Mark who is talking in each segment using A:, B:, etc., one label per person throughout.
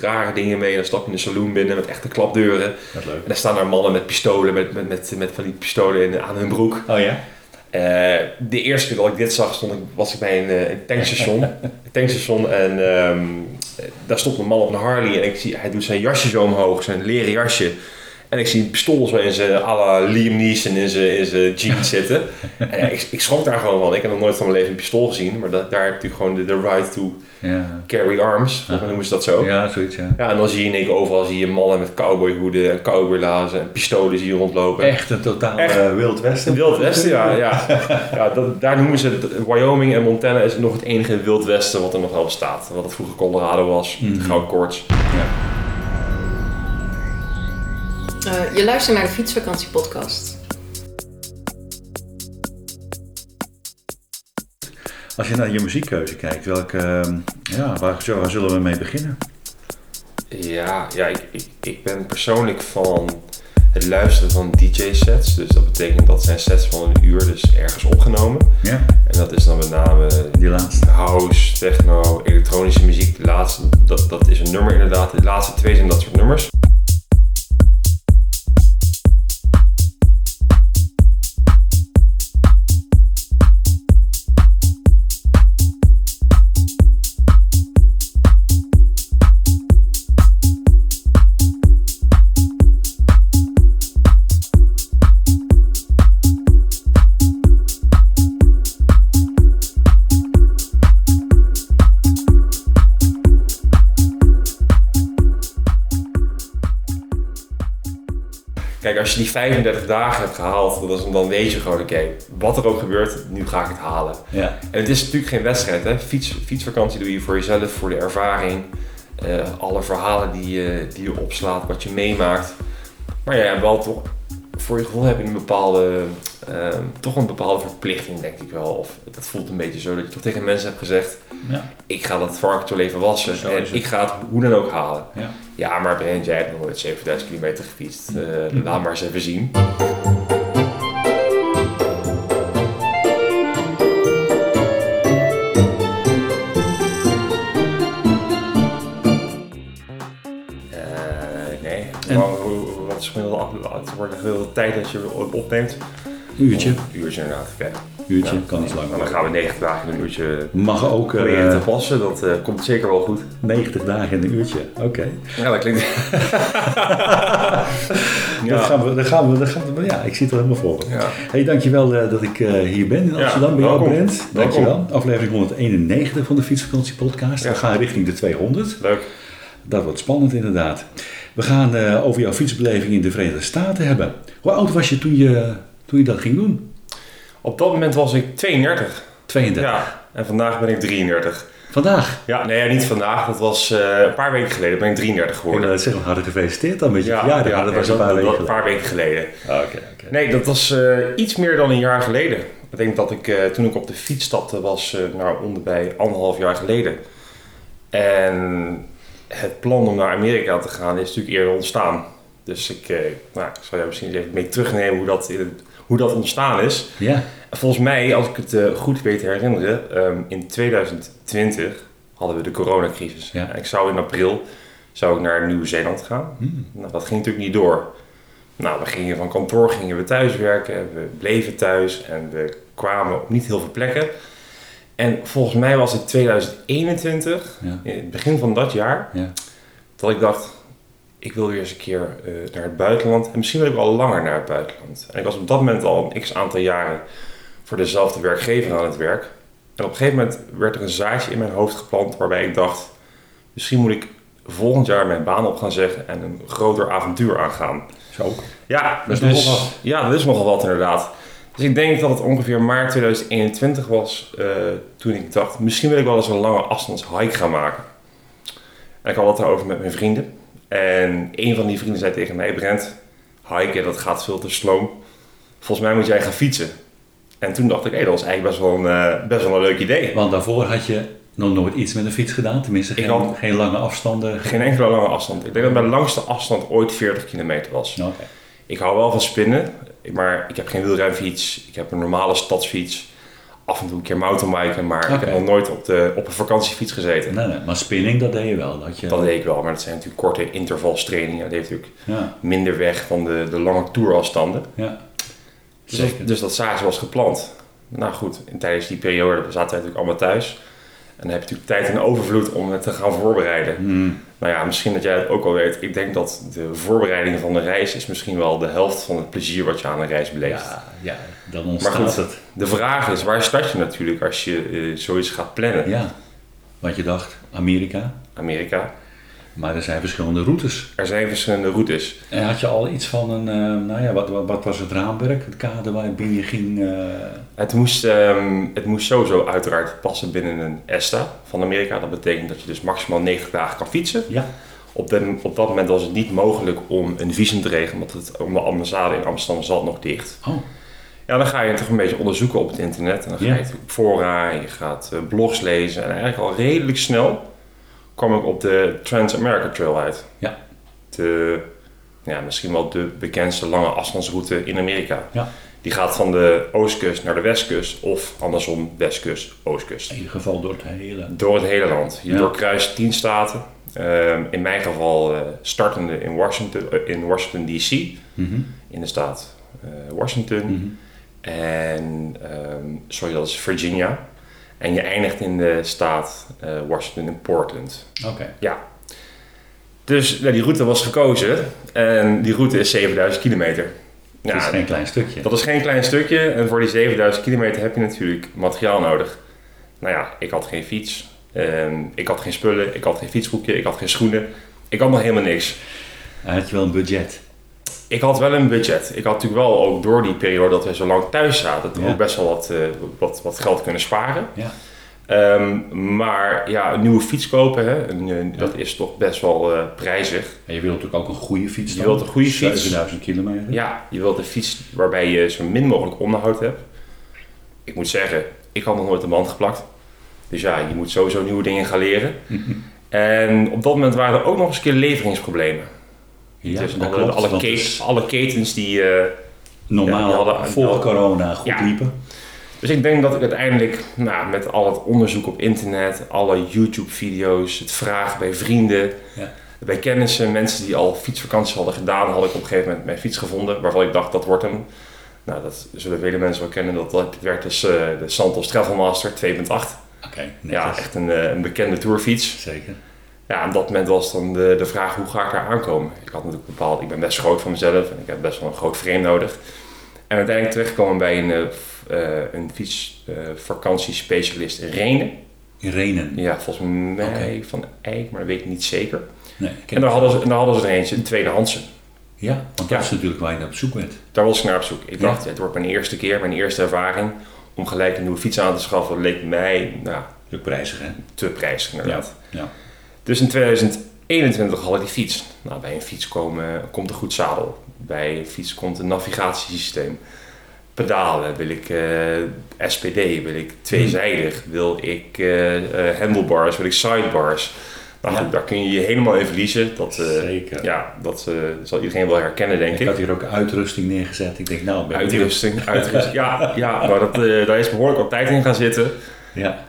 A: rare dingen mee. Dan stap je in een saloon binnen met echte klapdeuren.
B: Wat leuk.
A: En daar staan er mannen met pistolen, met, met, met, met van die pistolen in, aan hun broek.
B: Oh ja?
A: Eh, de eerste keer dat ik dit zag, stond ik, was ik bij een, eh, een tankstation. een tankstation en ehm, eh, daar stond een man op een Harley en ik zie, hij doet zijn jasje zo omhoog, zijn leren jasje. En ik zie pistool zo in zijn à la Liam Neeson in zijn, in zijn jeans zitten. En ja, ik, ik schrok daar gewoon van. Ik heb nog nooit van mijn leven een pistool gezien, maar da- daar heb je gewoon de, de right to
B: Ja.
A: carry arms, volgens mij noemen ze dat zo.
B: Ja, zoiets ja.
A: Ja, en dan zie je in overal zie je mannen met cowboyhoeden en cowboylazen en pistolen zie je rondlopen.
B: Echt een totaal
A: Echt.
B: eh, Wild Westen.
A: Wild Westen, ja. ja. ja dat, daar noemen ze het, Wyoming en Montana is nog het enige Wild Westen wat er nog wel bestaat. Wat het vroeger Colorado was,
B: Mhm.
A: de Goud Koorts.
B: Ja.
C: Eh, je luistert naar de Fietsvakantiepodcast.
B: Als je naar je muziekkeuze kijkt, welke, ehm, ja, waar, zo- waar zullen we mee beginnen?
A: Ja, ja ik, ik, ik ben persoonlijk van het luisteren van DJ-sets. Dus dat betekent dat zijn sets van een uur, dus ergens opgenomen.
B: Ja,
A: En dat is dan met name
B: die laatste.
A: house, techno, elektronische muziek. De laatste, dat, dat is een nummer inderdaad. De laatste twee zijn dat soort nummers. Je die 35 dagen hebt gehaald, is, dan weet je gewoon, oké, wat er ook gebeurt, nu ga ik het halen.
B: Ja,
A: En het is natuurlijk geen wedstrijd, hè. Fiets, fietsvakantie doe je voor jezelf, voor de ervaring. eh, alle verhalen die je, die je opslaat, wat je meemaakt. Maar ja, wel toch, voor je gevoel heb je een bepaalde, eh, toch een bepaalde verplichting, denk ik wel. Of dat voelt een beetje zo dat je toch tegen mensen hebt gezegd,
B: ja,
A: ik ga dat varkens wel even wassen
B: Zo
A: en ik ga het hoe dan ook halen.
B: ja.
A: Ja, maar Brent, jij hebt nog nooit 7000 kilometer gefietst. Eh, Laat maar eens even zien. De gemiddelde tijd dat je op- opneemt?
B: Een uurtje,
A: Een uurtje inderdaad. Oké.
B: uurtje,
A: Ja.
B: kan iets langer
A: Dan gaan we 90 dagen in een uurtje
B: Mag ook
A: proberen
B: eh
A: te passen. Dat eh, komt zeker wel goed.
B: 90 dagen in een uurtje, oké.
A: Ja, dat klinkt...
B: Dat gaan we, dat gaan we, dat gaan we, ja, ik zie het er helemaal voor.
A: Ja.
B: Hey, dankjewel eh, dat ik hier ben in
A: Ja,
B: Amsterdam bij jou. Brent.
A: Welkom.
B: Dankjewel. Aflevering 191 van de Fietsvakantie Podcast.
A: Ja.
B: We gaan richting de 200.
A: Leuk.
B: Dat wordt spannend inderdaad. We gaan eh, over jouw fietsbeleving in de Verenigde Staten hebben. Hoe oud was je toen je, toen je dat ging doen?
A: Op dat moment was ik 32.
B: 32.
A: Ja, en vandaag ben ik 33.
B: Vandaag.
A: Ja, nee, ja, niet vandaag. Dat was eh, een paar weken geleden ben ik 33
B: Ik
A: geworden.
B: wil zeggen, hartelijk gefeliciteerd dan met je verjaardag. maar dat was een
A: dat-
B: paar
A: dat-
B: weken
A: een
B: geleden.
A: paar weken geleden.
B: Ah, Oké.
A: Nee, dat was eh, iets meer dan een jaar geleden. Ik denk dat ik toen ik op de fiets stapte was nou onder bij anderhalf jaar geleden. En het plan om naar Amerika te gaan is natuurlijk eerder ontstaan. Dus ik, eh, nou, ik zal jou misschien even mee terugnemen hoe dat, hoe dat ontstaan is.
B: Ja,
A: Volgens mij, als ik het eh, goed weet te herinneren, ehm, in 2020 hadden we de coronacrisis.
B: Ja.
A: En ik zou in april zou ik naar Nieuw-Zeeland gaan.
B: Hmm.
A: Nou, dat ging natuurlijk niet door. Nou, we gingen van kantoor gingen we thuis werken, we bleven thuis en we kwamen op niet heel veel plekken. En volgens mij was het 2021,
B: ja,
A: in het begin van dat jaar,
B: ja.
A: dat ik dacht, ik wil weer eens een keer eh, naar het buitenland. En misschien wil ik wel langer naar het buitenland. En ik was op dat moment al een x aantal jaren voor dezelfde werkgever aan het werk. En op een gegeven moment werd er een zaadje in mijn hoofd geplant waarbij ik dacht, misschien moet ik volgend jaar mijn baan op gaan zeggen en een groter avontuur aangaan.
B: Zo.
A: Ja,
B: Dat is
A: dus-
B: nogal wat.
A: Ja, dat is nogal wat inderdaad. Dus ik denk dat het ongeveer maart 2021 was eh, toen ik dacht, misschien wil ik wel eens een lange afstands hike gaan maken. En ik had het erover met mijn vrienden. En een van die vrienden zei tegen mij, Brent, hiken dat gaat veel te sloom. Volgens mij moet jij gaan fietsen. En toen dacht ik, hé, dat was eigenlijk best wel, een, eh, best wel een leuk idee.
B: Want daarvoor had je nog nooit iets met een fiets gedaan. Tenminste, geen,
A: had-
B: geen lange afstanden.
A: Geen enkele lange afstand. Ik denk dat mijn langste afstand ooit 40 kilometer was. Ik hou wel van spinnen, maar ik heb geen wielrenfiets. Ik heb een normale stadsfiets. af en toe een keer mountainbiken, maar ik heb nog nooit op, de, op een vakantiefiets gezeten.
B: Nee, nee, maar spinning, dat deed je wel. Dat je,
A: Dat deed ik wel, maar dat zijn natuurlijk korte intervalstrainingen. Dat heeft natuurlijk
B: Ja,
A: minder weg van de, de lange tourafstanden.
B: ja.
A: Dus dus dat zagen ze was gepland. Nou goed, en tijdens die periode zaten wij natuurlijk allemaal thuis. En dan heb je natuurlijk tijd en overvloed om het te gaan voorbereiden.
B: Hmm.
A: Nou ja, misschien dat jij het ook al weet. Ik denk dat de voorbereiding van de reis is misschien wel de helft van het plezier wat je aan een reis beleeft.
B: Ja, ja, dan ontstaat
A: goed.
B: het.
A: De vraag is, waar start je natuurlijk als je eh, zoiets gaat plannen?
B: Ja, wat je dacht, Amerika.
A: Amerika.
B: Maar er zijn verschillende routes.
A: Er zijn verschillende routes.
B: En had je al iets van een, eh, nou ja, wat, wat, wat was het raamwerk, het kader waarbinnen je ging? eh,
A: Het moest, ehm, het moest sowieso uiteraard passen binnen een ESTA van Amerika. Dat betekent dat je dus maximaal 90 dagen kan fietsen.
B: ja,
A: Op, de, op dat moment was het niet mogelijk om een visum te regelen, want het, om de ambassade in Amsterdam zat nog dicht.
B: oh,
A: Ja, dan ga je toch een beetje onderzoeken op het internet. En dan ga
B: Ja.
A: je op fora, en je gaat eh, blogs lezen. En eigenlijk al redelijk snel kwam ik op de Trans-America Trail uit.
B: Ja.
A: De, ja, misschien wel de bekendste lange afstandsroute in Amerika.
B: Ja.
A: Die gaat van de oostkust naar de westkust of andersom westkust, oostkust.
B: in ieder geval door het hele.
A: Door het hele land. Je
B: Ja.
A: doorkruist tien staten. Ehm, in mijn geval eh, startende in Washington, eh, in Washington D.C.
B: Mhm,
A: in de staat eh, Washington.
B: mhm.
A: En, ehm, sorry, dat is Virginia. En je eindigt in de staat eh, Washington in Portland.
B: Oké,
A: Dus nou, die route was gekozen. En die route is 7000 kilometer.
B: dat is
A: Ja,
B: geen klein stukje.
A: dat is geen klein stukje. En voor die 7000 kilometer heb je natuurlijk materiaal nodig. Nou ja, ik had geen fiets. Ehm, ik had geen spullen. Ik had geen fietsboekje. Ik had geen schoenen. Ik had nog helemaal niks.
B: Had je wel een budget?
A: Ik had wel een budget. Ik had natuurlijk wel ook door die periode dat we zo lang thuis zaten,
B: Ja.
A: ook best wel wat, eh, wat, wat geld kunnen sparen.
B: Ja.
A: Ehm, maar ja, een nieuwe fiets kopen, hè, een, eh, dat is toch best wel eh, prijzig.
B: En je wilt natuurlijk ook een goede fiets
A: Je
B: dan?
A: wilt een goede fiets.
B: 7000 kilometer?
A: Ja, je wilt een fiets waarbij je zo min mogelijk onderhoud hebt. Ik moet zeggen, ik had nog nooit een band geplakt. Dus ja, je moet sowieso nieuwe dingen gaan leren. En op dat moment waren er ook nog eens een keer leveringsproblemen.
B: Ja,
A: dus
B: dat
A: alle,
B: klopt,
A: alle, alle ketens die... eh,
B: normaal
A: Ja, hadden-
B: voor corona goed
A: Ja.
B: liepen.
A: Dus ik denk dat ik uiteindelijk nou, met al het onderzoek op internet, alle YouTube-video's, het vragen bij vrienden,
B: Ja.
A: bij kennissen, mensen die al fietsvakanties hadden gedaan, had ik op een gegeven moment mijn fiets gevonden waarvan ik dacht dat wordt hem. Nou, dat zullen vele mensen wel kennen. Dat, dat werd dus eh, de Santos Travelmaster 2.8.
B: Oké,
A: Ja, echt een, eh, een bekende tourfiets.
B: Zeker.
A: Ja, op dat moment was dan de, de vraag hoe ga ik daar aankomen. Ik had natuurlijk bepaald, ik ben best groot van mezelf en ik heb best wel een groot frame nodig. En uiteindelijk terechtgekomen bij een, eh, een fietsvakantiespecialist in Renen.
B: In Renen.
A: Ja, volgens mij van Eijk, maar dat weet ik niet zeker.
B: Nee, ik
A: En daar hadden ze, en daar hadden ze er eentje, een tweedehandse.
B: Ja, want
A: Ja.
B: dat is natuurlijk waar je naar op zoek bent.
A: Daar was ik naar op zoek. Ik
B: Ja.
A: dacht, het wordt mijn eerste keer, mijn eerste ervaring. Om gelijk een nieuwe fiets aan te schaffen, leek mij nou,
B: Ook prijzig, hè?
A: te prijzig inderdaad.
B: Ja.
A: Dus in 2021 had ik die fiets. Nou, bij een fiets komen, komt een goed zadel. Bij een fiets komt een navigatiesysteem. Pedalen wil ik eh, SPD, wil ik tweezijdig, wil ik eh, eh, handlebars, wil ik sidebars. Nou
B: Ja.
A: daar kun je je helemaal in verliezen. Dat,
B: Zeker.
A: Ja, dat zal iedereen wel herkennen, denk
B: Ik
A: ik.
B: had hier ook uitrusting neergezet. Ik denk, nou, ben.
A: Uitrusting, uitrusting. Ja, ja maar dat, daar is behoorlijk wat tijd in gaan zitten.
B: Ja,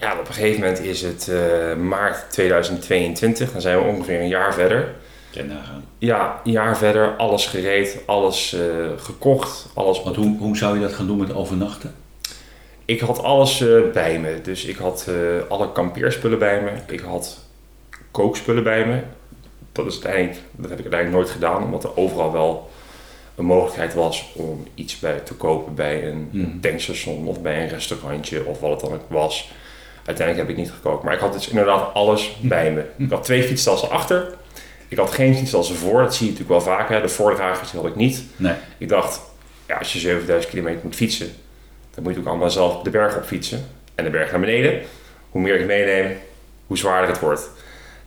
A: Ja, op een gegeven moment is het eh, maart 2022. Dan zijn we ongeveer een jaar verder. Ja, een jaar verder. Alles gereed, alles eh, gekocht. Alles
B: Want hoe, hoe zou je dat gaan doen met overnachten?
A: Ik had alles eh, bij me. Dus ik had alle kampeerspullen bij me. Ik had kookspullen bij me. Dat, is uiteindelijk, dat heb ik uiteindelijk nooit gedaan. Omdat er overal wel een mogelijkheid was om iets bij te kopen bij een
B: Hmm.
A: tankstation of bij een restaurantje of wat het dan ook was. Uiteindelijk heb ik niet gekookt. Maar ik had dus inderdaad alles bij me. Ik had twee fietstassen achter. Ik had geen fietstassen voor. Dat zie je natuurlijk wel vaker. De voordragers had ik niet.
B: Nee.
A: Ik dacht, ja, als je 7000 kilometer moet fietsen, dan moet je ook allemaal zelf de berg op fietsen. En de berg naar beneden. Hoe meer ik meeneem, hoe zwaarder het wordt.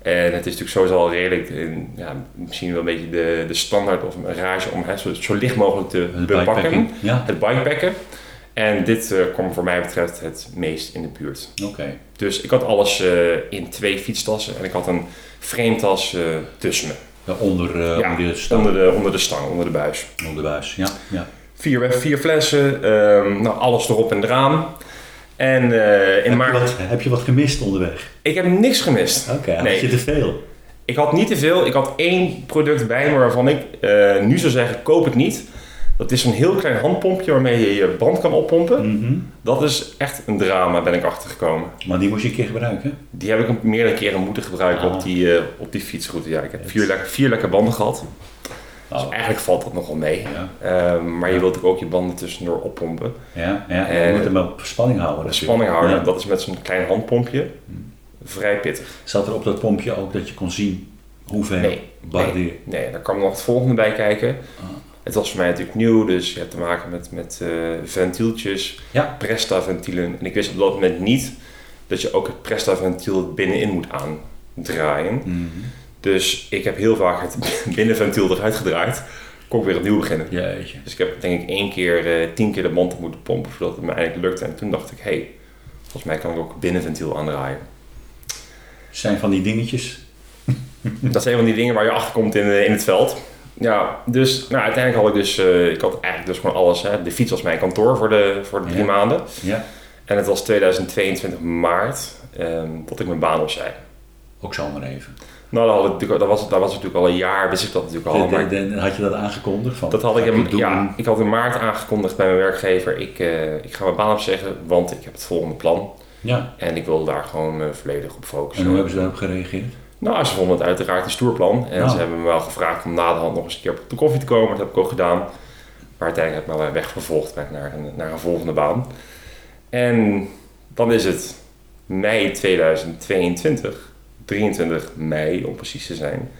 A: En het is natuurlijk sowieso al redelijk, in, ja, misschien wel een beetje de, de standaard of een rage om hè, zo, zo licht mogelijk te
B: Het
A: bepakken.
B: bikepacking. Ja,
A: Het bikepacken. En dit eh, kwam voor mij betreft het meest in de buurt.
B: oké.
A: Dus ik had alles eh, in twee fietstassen en ik had een frametas eh tussen me.
B: Ja, onder,
A: Ja,
B: onder de stang,
A: Onder de, onder de stang, onder de buis.
B: onder de buis. Ja, ja.
A: Vier, vier flessen, ehm, nou, alles erop en eraan. En in
B: heb, je
A: maart...
B: wat, heb je wat gemist onderweg?
A: Ik heb niks gemist.
B: Oké, had
A: Nee.
B: je te veel?
A: Ik had niet te veel. Ik had één product bij me waarvan ik nu zou zeggen, koop het niet. Dat is een heel klein handpompje waarmee je je band kan oppompen.
B: Mhm.
A: Dat is echt een drama, ben ik achtergekomen.
B: Maar die moest je een keer gebruiken?
A: Die heb ik meerdere keren moeten gebruiken
B: Ah.
A: op, die, eh, op die fietsroute. Ja, ik heb vier, vier lekker banden gehad. Dus
B: Oh.
A: eigenlijk valt dat nogal mee.
B: Ja,
A: Ehm, maar je wilt ook je banden tussendoor oppompen.
B: ja, ja.
A: En-
B: je moet hem op spanning houden.
A: Spanning houden,
B: Ja.
A: dat is met zo'n klein handpompje. Vrij pittig.
B: Zat er op dat pompje ook dat je kon zien hoeveel
A: Nee,
B: barden je...
A: Nee, daar kan nog het volgende bij kijken.
B: Ah.
A: Het was voor mij natuurlijk nieuw, dus je hebt te maken met, met eh, ventieltjes,
B: Ja.
A: Presta-ventielen. En ik wist op dat moment niet dat je ook het Presta-ventiel binnenin moet aandraaien.
B: Mhm.
A: Dus ik heb heel vaak het binnenventiel eruit gedraaid. Kon ik weer opnieuw beginnen.
B: Jeetje.
A: Dus ik heb denk ik één keer, eh, tien keer de band op moeten pompen voordat het me eindelijk lukte. En toen dacht ik, hé, hey, volgens mij kan ik ook het binnenventiel aandraaien.
B: Zijn van die dingetjes.
A: Dat zijn van die dingen waar je achter komt in, eh, in het veld. Ja, dus nou, uiteindelijk had ik dus, eh, ik had eigenlijk dus gewoon alles. Hè. De fiets was mijn kantoor voor de, voor de drie
B: Ja.
A: maanden.
B: Ja.
A: En het was 2022 maart ehm, dat ik mijn baan opzij.
B: Ook zomaar even.
A: Nou, dat, had ik natuurlijk, dat, was, dat was natuurlijk al een jaar, wist ik dat natuurlijk al.
B: De-
A: maar
B: de- de- had je dat aangekondigd? Van,
A: dat had ik, in, ja, ik had in maart aangekondigd bij mijn werkgever. Ik, eh, ik ga mijn baan opzeggen, want ik heb het volgende plan.
B: Ja.
A: En ik wil daar gewoon eh, volledig op
B: En
A: focussen.
B: hoe hebben ze daarop gereageerd?
A: Nou, ze vonden het uiteraard een stoer plan. En
B: Nou.
A: ze hebben me wel gevraagd om na de hand nog eens een keer op de koffie te komen. Dat heb ik ook gedaan. Maar uiteindelijk heb ik me ben ik naar een, naar een volgende baan. En dan is het mei 2022. 23 mei om precies te zijn.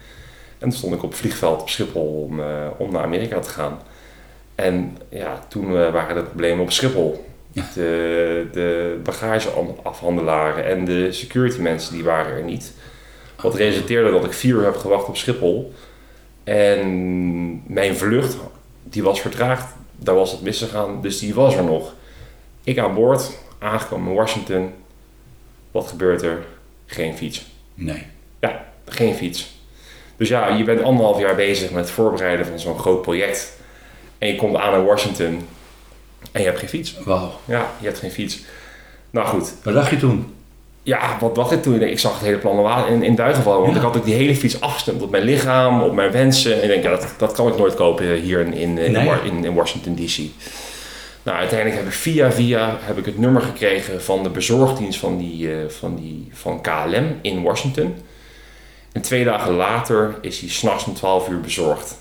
A: En toen stond ik op het vliegveld op Schiphol om, eh, om naar Amerika te gaan. En ja, toen eh, waren de problemen op Schiphol.
B: Ja.
A: De, de bagageafhandelaren en de security mensen die waren er niet. Wat resulteerde dat ik vier uur heb gewacht op Schiphol. En mijn vlucht, die was vertraagd. Daar was het misgegaan, dus die was er nog. Ik aan boord, aangekomen in Washington. Wat gebeurt er? Geen fiets.
B: Nee.
A: Ja, geen fiets. Dus ja, je bent anderhalf jaar bezig met het voorbereiden van zo'n groot project. En je komt aan in Washington en je hebt geen fiets.
B: Wauw.
A: Ja, je hebt geen fiets. Nou goed,
B: Wat dacht je toen?
A: Ja, wat dacht ik toen? Ik zag het hele plan al in, in duigen vallen. Want
B: Ja.
A: ik had ook die hele fiets afgestemd op mijn lichaam, op mijn wensen. En ik denk, ja, dat, dat kan ik nooit kopen hier in, in, in,
B: Nee.
A: In, in Washington D.C. Nou, uiteindelijk heb ik via via heb ik het nummer gekregen van de bezorgdienst van, die, eh, van, die, van KLM in Washington. En twee dagen later is hij s'nachts om 12 uur bezorgd.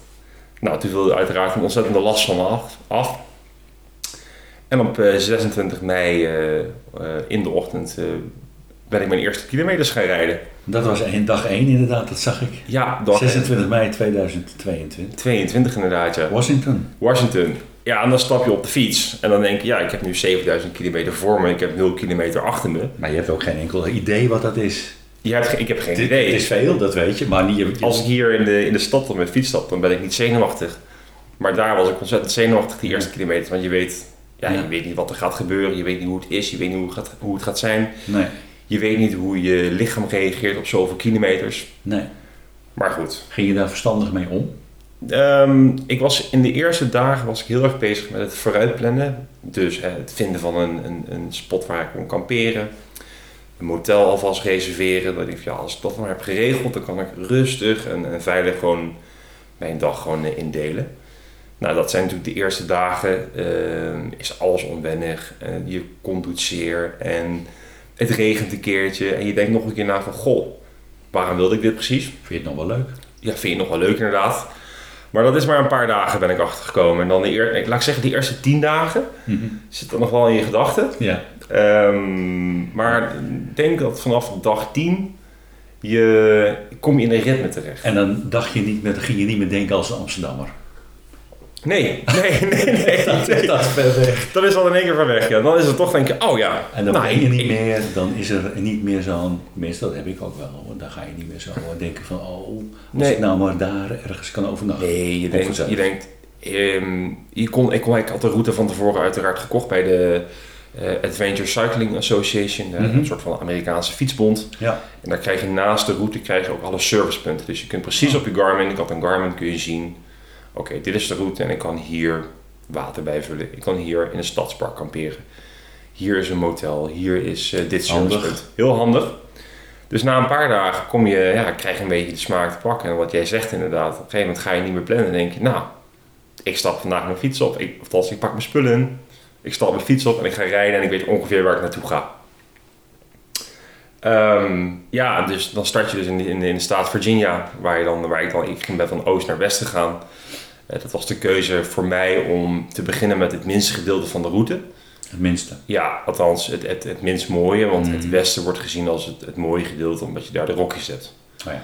A: Nou, toen wilde uiteraard een ontzettende last van me af. af. En op eh, 26 mei eh, eh, in de ochtend eh, ben ik mijn eerste kilometers gaan rijden.
B: Dat was één, dag 1 inderdaad, dat zag ik.
A: Ja, dag
B: 26 mei 2022.
A: 22 inderdaad, ja.
B: Washington.
A: Washington. Ja, en dan stap je op de fiets. En dan denk je, ja, ik heb nu 7000 kilometer voor me. Ik heb 0 kilometer achter me.
B: Maar je hebt ook geen enkel idee wat dat is.
A: Je hebt, ik heb geen idee.
B: Het is veel, dat weet je. Maar niet,
A: Als ik hier in de, in de stad op mijn fiets stap, dan ben ik niet zenuwachtig. Maar daar was ik ontzettend zenuwachtig die eerste kilometer. Want je weet, ja,
B: Ja.
A: je weet niet wat er gaat gebeuren. Je weet niet hoe het is. Je weet niet hoe het gaat, hoe het gaat zijn.
B: Nee,
A: Je weet niet hoe je lichaam reageert op zoveel kilometers.
B: nee.
A: Maar goed.
B: Ging je daar verstandig mee om?
A: Ehm, ik was in de eerste dagen was ik heel erg bezig met het vooruitplannen. Dus hè, het vinden van een, een, een spot waar ik kon kamperen. Een motel alvast reserveren. Dat ik, ja, als ik dat maar heb geregeld, dan kan ik rustig en, en veilig gewoon mijn dag gewoon eh, indelen. Nou, dat zijn natuurlijk de eerste dagen. ehm, is alles onwennig. eh, je komt doet zeer en het regent een keertje. En je denkt nog een keer na van, goh, waarom wilde ik dit precies?
B: Vind je het nog wel leuk?
A: Ja, vind je nog wel leuk inderdaad. Maar dat is maar een paar dagen ben ik achtergekomen. En dan de eer, laat ik zeggen, die eerste tien dagen zit dat nog wel in je gedachten.
B: Ja.
A: Ehm, maar ik denk dat vanaf dag 10 je, kom je in een ritme terecht.
B: En dan dacht je niet dan ging je niet meer denken als een Amsterdammer.
A: Nee, nee, nee, nee. nee.
B: Dat is ver weg.
A: Dat is al in één keer van weg. Ja. Dan is het toch denk je, oh ja.
B: En dan
A: nou,
B: ben je niet
A: ik-
B: meer, dan is er niet meer zo'n, tenminste dat heb ik ook wel, want dan ga je niet meer zo denken van, oh, als
A: Nee.
B: ik nou maar daar ergens kan overnachten.
A: Nee, je denkt, je denkt ehm, je kon, ik, kon, ik had de route van tevoren uiteraard gekocht bij de eh, Adventure Cycling Association, eh,
B: Mhm.
A: een soort van Amerikaanse fietsbond.
B: Ja.
A: En daar krijg je naast de route krijg je ook alle servicepunten. Dus je kunt precies
B: Oh.
A: op je Garmin, ik had een Garmin, kun je zien, oké, dit is de route en ik kan hier water bijvullen. Ik kan hier in een stadspark kamperen. Hier is een motel, hier is eh, dit
B: Handig.
A: Heel handig. Dus na een paar dagen kom je, ja, krijg je een beetje de smaak te pakken. En wat jij zegt inderdaad, op een gegeven moment ga je niet meer plannen. En denk je, nou, ik stap vandaag mijn fiets op. Ik, of althans, ik pak mijn spullen. Ik stap mijn fiets op en ik ga rijden en ik weet ongeveer waar ik naartoe ga. Ehm, ja, dus dan start je dus in, de- in, de- in de staat Virginia, waar, je dan, waar ik dan ik ben van oost naar west gegaan. Eh, dat was de keuze voor mij om te beginnen met het minste gedeelte van de route.
B: Het minste.
A: Ja, althans het, het, het minst mooie, want het
B: Mhm.
A: westen wordt gezien als het, het mooie gedeelte, omdat je daar de Rockies hebt.
B: Oh ja.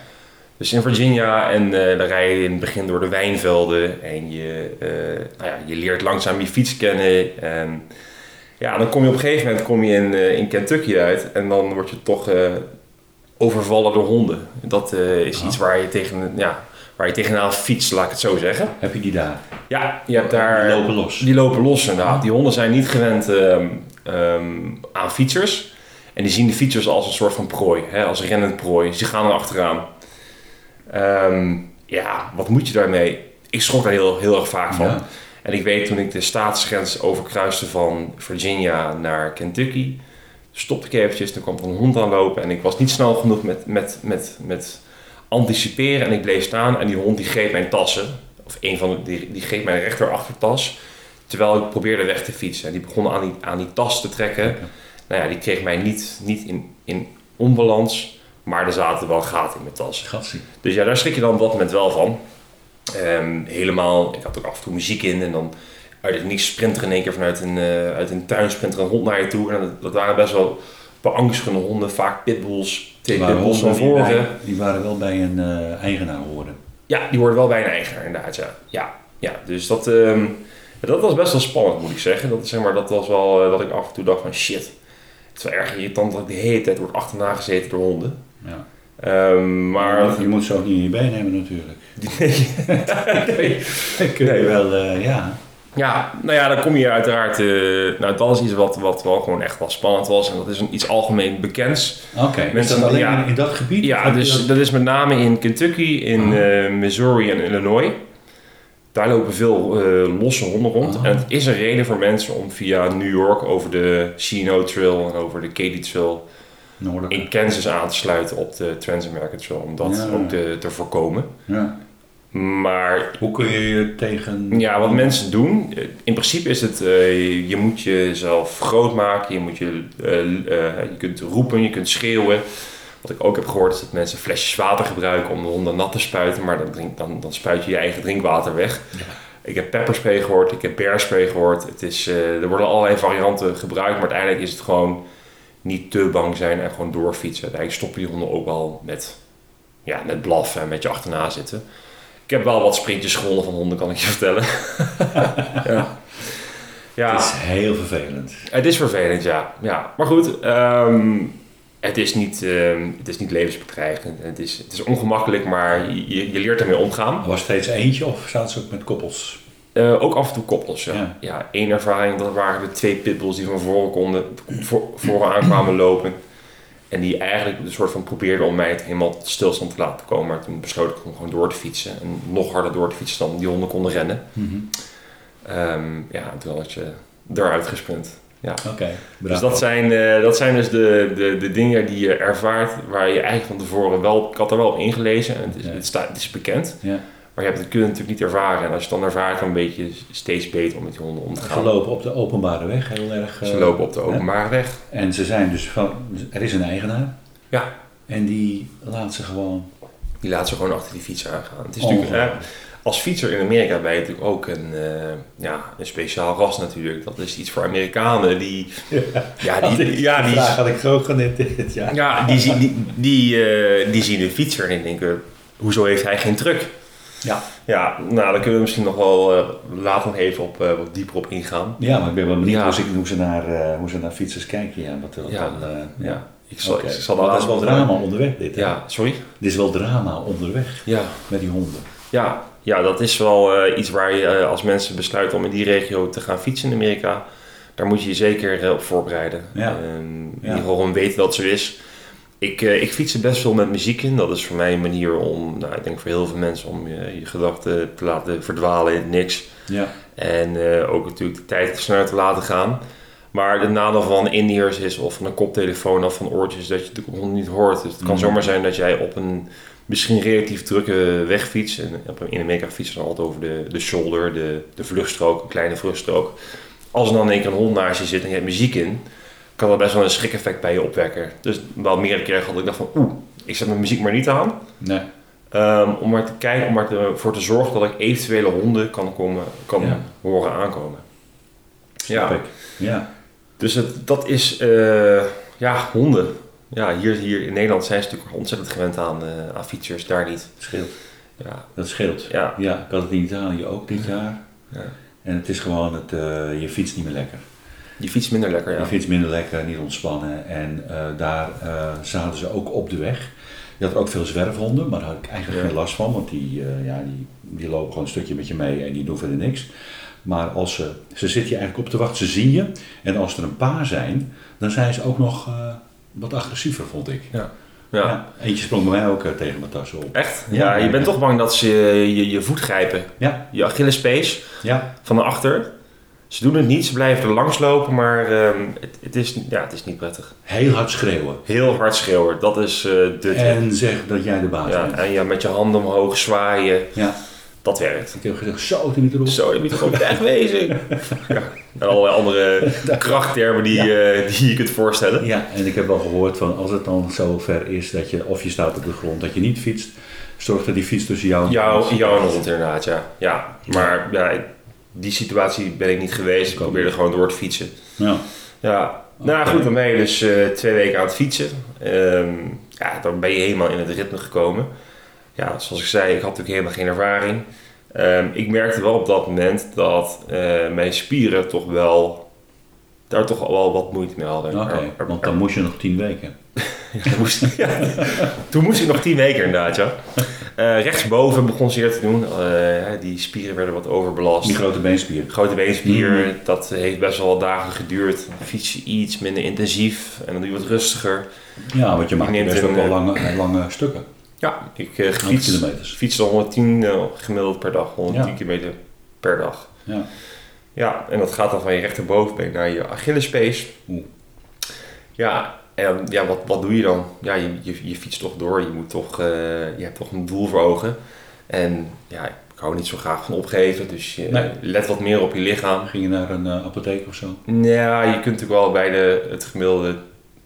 A: Dus in Virginia en eh dan rij je in het begin door de wijnvelden en je, eh, nou ja, je leert langzaam je fiets kennen. En ja, dan kom je op een gegeven moment kom je in, in Kentucky uit en dan word je toch overvallen door honden. Dat is iets waar je, tegen, ja, waar je tegenaan fietst, laat ik het zo zeggen.
B: Heb je die daar?
A: Ja, je hebt daar...
B: Die lopen los.
A: Die lopen los inderdaad. Die honden zijn niet gewend ehm, ehm, aan fietsers. En die zien de fietsers als een soort van prooi, hè, als rennend prooi. Ze gaan er achteraan. Ehm, ja, wat moet je daarmee? Ik schrok daar heel, heel erg vaak van.
B: Ja.
A: En ik weet toen ik de staatsgrens overkruiste van Virginia naar Kentucky, stopte ik eventjes, toen kwam er een hond aanlopen en ik was niet snel genoeg met, met, met, met anticiperen en ik bleef staan en die hond die greep mijn tassen, of een van de, die, die greep mijn rechterachtertas, terwijl ik probeerde weg te fietsen. En die begon aan die, aan die tas te trekken. Nou ja, die kreeg mij niet, niet in, in onbalans, maar er zaten wel gaten in mijn tas.
B: Gatsie.
A: Dus ja, daar schrik je dan op dat moment wel van. Ehm, helemaal, ik had ook af en toe muziek in en dan uit het niks sprint er in één keer vanuit een, eh, uit een tuin sprint er een hond naar je toe. En dat, dat waren best wel beangstigende honden, vaak pitbulls,
B: waren,
A: pitbulls van
B: die,
A: voren.
B: die waren wel bij een eh, eigenaar horen.
A: Ja, die worden wel bij een eigenaar inderdaad, ja. Ja, ja dus dat, ehm, dat was best wel spannend moet ik zeggen. Dat, zeg maar, dat was wel eh, dat ik af en toe dacht van shit. Het is wel erg irritant dat ik de hele tijd wordt achterna gezeten door honden.
B: Ja.
A: Ehm, maar
B: je moet ze ook niet in je been hebben natuurlijk.
A: nee.
B: Dan kun je wel, eh, ja.
A: Ja, nou ja, dan kom je uiteraard. eh, nou, dat is iets wat, wat wel gewoon echt wel spannend was. En dat is een, iets algemeen bekends.
B: Oké,
A: Mensen-
B: dat alleen
A: ja.
B: in, dat gebied?
A: Ja, dus
B: dat-
A: dat is met name in Kentucky, in
B: Ah.
A: eh, Missouri en Illinois. Daar lopen veel eh, losse honden rond.
B: Ah.
A: En het is een reden voor mensen om via New York over de C&O Trail en over de Katy Trail
B: Noordelijk.
A: in Kansas aan te sluiten op de Trans-American Trail. Om dat
B: Ja.
A: ook te, te voorkomen.
B: Ja.
A: Maar
B: Hoe kun je je tegen...
A: Ja, wat mensen doen, in principe is het, eh, je moet jezelf groot maken, je, moet je, eh, eh, je kunt roepen, je kunt schreeuwen. Wat ik ook heb gehoord is dat mensen flesjes water gebruiken om de honden nat te spuiten, maar dan, drink, dan, dan spuit je je eigen drinkwater weg. Ik heb pepperspray gehoord, ik heb bearspray gehoord. Het is, er worden allerlei varianten gebruikt, maar uiteindelijk is het gewoon niet te bang zijn en gewoon doorfietsen. Uiteindelijk stoppen die honden ook wel met, ja, met blaffen en met je achterna zitten. Ik heb wel wat sprintjes gewonnen van honden, kan ik je vertellen. ja. Ja,
B: Het is heel vervelend.
A: het is vervelend, ja. ja. Maar goed, ehm, het, is niet, ehm, het is niet levensbedreigend. Het is, het is ongemakkelijk, maar je, je leert ermee omgaan.
B: Was het steeds eentje of zaten ze ook met koppels?
A: Eh, ook af en toe koppels, ja.
B: Ja.
A: ja. één ervaring, dat waren de twee pitbulls die van voren konden, voor, vooraan kwamen lopen. En die eigenlijk een soort van probeerden om mij het helemaal tot stilstand te laten komen. Maar toen besloot ik om gewoon door te fietsen. En nog harder door te fietsen dan die honden konden rennen. Ehm, ja, en toen had je eruit gesprint. Ja.
B: Oké,
A: Dus dat zijn, eh, dat zijn dus de, de, de dingen die je ervaart waar je eigenlijk van tevoren wel... Ik had er wel op ingelezen en het is,
B: Ja.
A: het, staat, het is bekend.
B: Ja.
A: Maar je hebt het kun je natuurlijk niet ervaren. En als je het dan ervaart, dan weet je steeds beter om met die honden om te
B: Ze
A: gaan.
B: lopen op de openbare weg heel erg.
A: Ze
B: eh,
A: lopen op de openbare weg.
B: En ze zijn dus van... Er is een eigenaar.
A: Ja.
B: En die laat ze gewoon...
A: Die laat ze gewoon achter die fiets aangaan. Het is
B: Oh.
A: natuurlijk, eh, als fietser in Amerika ben je natuurlijk ook een, eh, ja, een speciaal ras natuurlijk. Dat is iets voor Amerikanen die... Ja, die, ja, die,
B: vraag had ik ook genoteerd, ja.
A: ja, die, zien- die, die, eh, die zien een fietser en denken... Hoezo heeft hij geen truck?
B: Ja.
A: Ja, nou, daar kunnen we misschien nog wel eh, later nog even op, eh, wat dieper op ingaan.
B: Ja, maar ik ben wel benieuwd
A: Ja.
B: hoe, ze, hoe, ze naar, eh, hoe ze naar fietsers kijken. Ja, wat er
A: Ja.
B: dan, eh,
A: Ja, ik zal,
B: Oké.
A: ik zal
B: dat is wel drama onderweg dit. hè?
A: Ja, sorry?
B: Dit is wel drama onderweg
A: Ja,
B: met die honden.
A: ja, ja dat is wel eh, iets waar je eh, als mensen besluiten om in die regio te gaan fietsen in Amerika. Daar moet je je zeker op voorbereiden.
B: Ja.
A: In
B: Ja.
A: ieder geval gewoon weten dat het zo is. Ik, eh, ik fiets er best veel met muziek in. Dat is voor mij een manier om, nou, ik denk voor heel veel mensen, om je, je gedachten te laten verdwalen in niks.
B: Ja.
A: En eh, ook natuurlijk de tijd sneller te laten gaan. Maar de nadeel van in-ears is of van een koptelefoon of van oortjes dat je het natuurlijk niet hoort. Dus het kan
B: Mm.
A: zomaar zijn dat jij op een misschien relatief drukke weg fietst. En op een- in Amerika fietsen dan altijd over de, de shoulder, de, de vluchtstrook, een kleine vluchtstrook. Als er dan in één keer een hond naast je zit en je hebt muziek in, kan dat best wel een schrik-effect bij je opwekken. Dus wel meerdere keren had ik dacht van oeh, ik zet mijn muziek maar niet aan.
B: Nee.
A: Ehm, om maar te kijken, om maar ervoor te zorgen dat ik eventuele honden kan, komen, kan
B: Ja.
A: horen aankomen.
B: Snap
A: Ja.
B: ik. Ja.
A: Dus het, dat is, eh, ja, honden. Ja, hier, hier in Nederland zijn ze natuurlijk ontzettend gewend aan, eh, aan fietsers, daar niet.
B: Scheelt.
A: Ja,
B: Dat scheelt.
A: ja,
B: Ja, ik had het in Italië ook dit jaar.
A: ja.
B: En het is gewoon, het, eh, je fietst niet meer lekker.
A: Die fiets minder lekker, ja.
B: Je fietst minder lekker, niet ontspannen. En eh, daar eh, zaten ze ook op de weg. Je had ook veel zwerfhonden, maar daar had ik eigenlijk
A: Ja.
B: geen last van. Want die, eh, ja, die, die lopen gewoon een stukje met je mee en die doen verder niks. Maar als ze, ze zitten je eigenlijk op te wachten, ze zien je. En als er een paar zijn, dan zijn ze ook nog wat agressiever, vond ik.
A: Ja. Ja.
B: Eentje sprong bij mij ook tegen mijn tas op.
A: Echt?
B: Ja.
A: Ja, je bent toch bang dat ze je, je voet grijpen.
B: Ja,
A: Je Achillespees
B: ja.
A: van de achter. Ze doen het niet, ze blijven er langs lopen, maar ehm, het, het, is, ja, het is niet prettig.
B: heel hard schreeuwen.
A: Heel hard schreeuwen, dat is eh, de.
B: En zeg dat jij de baas
A: Ja,
B: bent.
A: en ja, met je handen omhoog zwaaien,
B: Ja.
A: dat werkt.
B: Ik heb gezegd, zo, niet erop.
A: Zo, moet gewoon wegwezen. Ja. En allerlei andere krachttermen die, eh, die je kunt voorstellen.
B: Ja, en ik heb wel gehoord van als het dan zo ver is dat je, of je staat op de grond, dat je niet fietst, zorg dat die fiets tussen jou en
A: Jou, jou en de inderdaad, ja. ja. Maar ja, die situatie ben ik niet geweest. Ik probeerde gewoon door te fietsen.
B: Ja.
A: Ja, nou goed, dan ben je dus eh, twee weken aan het fietsen. Ehm, ja, dan ben je helemaal in het ritme gekomen. Ja, zoals ik zei, ik had natuurlijk helemaal geen ervaring. Ehm, ik merkte wel op dat moment dat eh, mijn spieren toch wel, daar toch al wel wat moeite mee hadden.
B: Oké, want dan moest je nog tien weken.
A: Ja, toen, moest, ja, toen moest ik nog tien weken inderdaad, ja. Eh, rechtsboven begon zeer te doen. Eh, die spieren werden wat overbelast.
B: Die grote beenspier.
A: Grote beenspier,
B: Mhm.
A: dat heeft best wel wat dagen geduurd. Fiets je iets minder intensief en dan doe je wat rustiger.
B: Ja, want je maakt
A: neemt
B: best
A: een,
B: ook wel
A: eh,
B: lange, lange stukken.
A: Ja, ik
B: 100
A: fiets, fietste 110 eh, gemiddeld per dag, 110
B: Ja.
A: kilometer per dag.
B: Ja.
A: Ja, en dat gaat dan van je rechterbovenbeen naar je Achillespees.
B: Oeh.
A: Ja, en ja, wat, wat doe je dan? Ja, je, je, je fietst toch door. Je, moet toch, eh, je hebt toch een doel voor ogen. En ja, ik hou niet zo graag van opgeven. Dus je
B: Nee.
A: let wat meer op je lichaam.
B: Ging je naar een eh, apotheek of zo?
A: Ja, je kunt natuurlijk wel bij de, het gemiddelde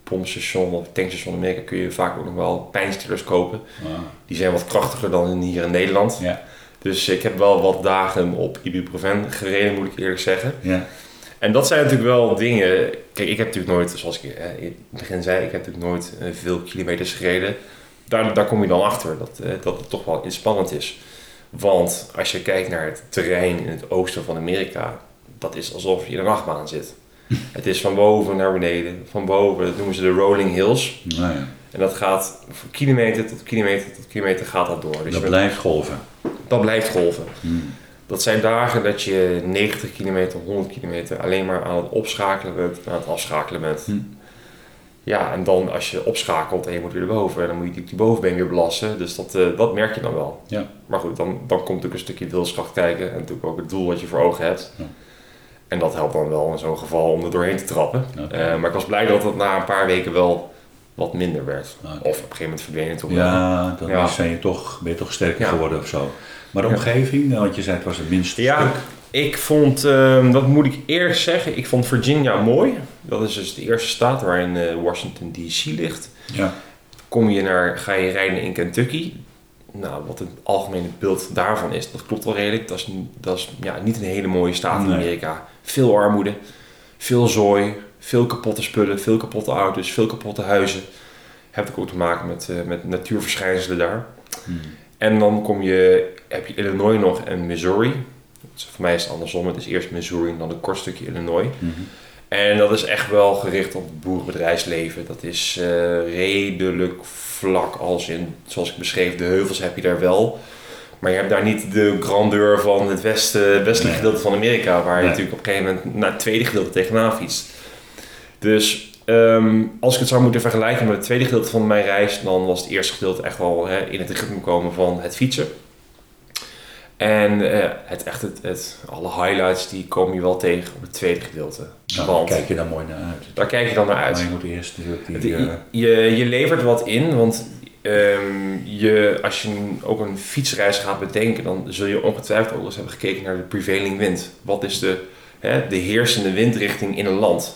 A: pompstation of tankstation in Amerika kun je vaak ook nog wel pijnstillers kopen.
B: Ah,
A: Die zijn wat krachtiger dan hier in Nederland.
B: ja.
A: Dus ik heb wel wat dagen op ibuprofen gereden, moet ik eerlijk zeggen.
B: ja.
A: En dat zijn natuurlijk wel dingen. Kijk, ik heb natuurlijk nooit, zoals ik eh, in het begin zei, ik heb natuurlijk nooit eh, veel kilometers gereden. Daar, daar kom je dan achter dat, eh, dat het toch wel spannend is. Want als je kijkt naar het terrein in het oosten van Amerika, dat is alsof je in een achtbaan zit. Het is van boven naar beneden, van boven, dat noemen ze de rolling hills.
B: Nou ja,
A: En dat gaat van kilometer tot kilometer tot kilometer gaat dat door. Dus
B: dat blijft golven.
A: dat blijft golven.
B: Hmm.
A: Dat zijn dagen dat je 90 kilometer, 100 kilometer alleen maar aan het opschakelen bent, aan het afschakelen bent.
B: Hm.
A: Ja, en dan als je opschakelt en je moet weer erboven, dan moet je die, bovenbeen weer belasten. Dus dat, eh, dat merk je dan wel.
B: Ja.
A: Maar goed, dan, dan komt natuurlijk een stukje wilskracht kijken en natuurlijk ook het doel wat je voor ogen hebt.
B: Ja.
A: En dat helpt dan wel in zo'n geval om er doorheen te trappen. Eh, maar ik was blij dat het na een paar weken wel wat minder werd.
B: Oké.
A: Of op een gegeven moment verdween het toch.
B: Ja, dan
A: Ja.
B: Ben, je toch, ben je toch sterker
A: Ja.
B: geworden of zo. Maar de omgeving, nou, want je zei het was het minste
A: Ja,
B: stuk.
A: ik vond, ehm, dat moet ik eerst zeggen, ik vond Virginia mooi. Dat is dus de eerste staat waarin eh, Washington DC ligt.
B: Ja.
A: Kom je naar, ga je rijden in Kentucky. Nou, wat het algemene beeld daarvan is, dat klopt wel redelijk. Dat is, dat is ja, niet een hele mooie staat in
B: Nee.
A: Amerika. Veel armoede, veel zooi, veel kapotte spullen, veel kapotte auto's, veel kapotte huizen. Heb ik ook te maken met, eh, met natuurverschijnselen daar.
B: Hmm.
A: En dan kom je, heb je Illinois nog en Missouri. Dus voor mij is het andersom. Het is eerst Missouri en dan een kort stukje Illinois.
B: Mhm.
A: En dat is echt wel gericht op het boerenbedrijfsleven. Dat is eh, redelijk vlak als in, zoals ik beschreef, de heuvels heb je daar wel. Maar je hebt daar niet de grandeur van het westen,
B: Nee.
A: gedeelte van Amerika, waar je natuurlijk op een gegeven moment naar het tweede gedeelte tegenaan fietst. Dus ehm, als ik het zou moeten vergelijken met het tweede gedeelte van mijn reis, dan was het eerste gedeelte echt wel hè, in het ritme komen van het fietsen. En eh, het, echt het, het, alle highlights die kom je wel tegen op het tweede gedeelte.
B: Nou, daar kijk je dan mooi naar uit.
A: daar kijk je dan naar
B: Maar
A: uit.
B: je moet eerst natuurlijk die...
A: Het-
B: eh,
A: je, je levert wat in, want ehm, je, als je ook een fietsreis gaat bedenken, dan zul je ongetwijfeld ook eens hebben gekeken naar de prevailing wind. Wat is de, hè, de heersende windrichting in een land?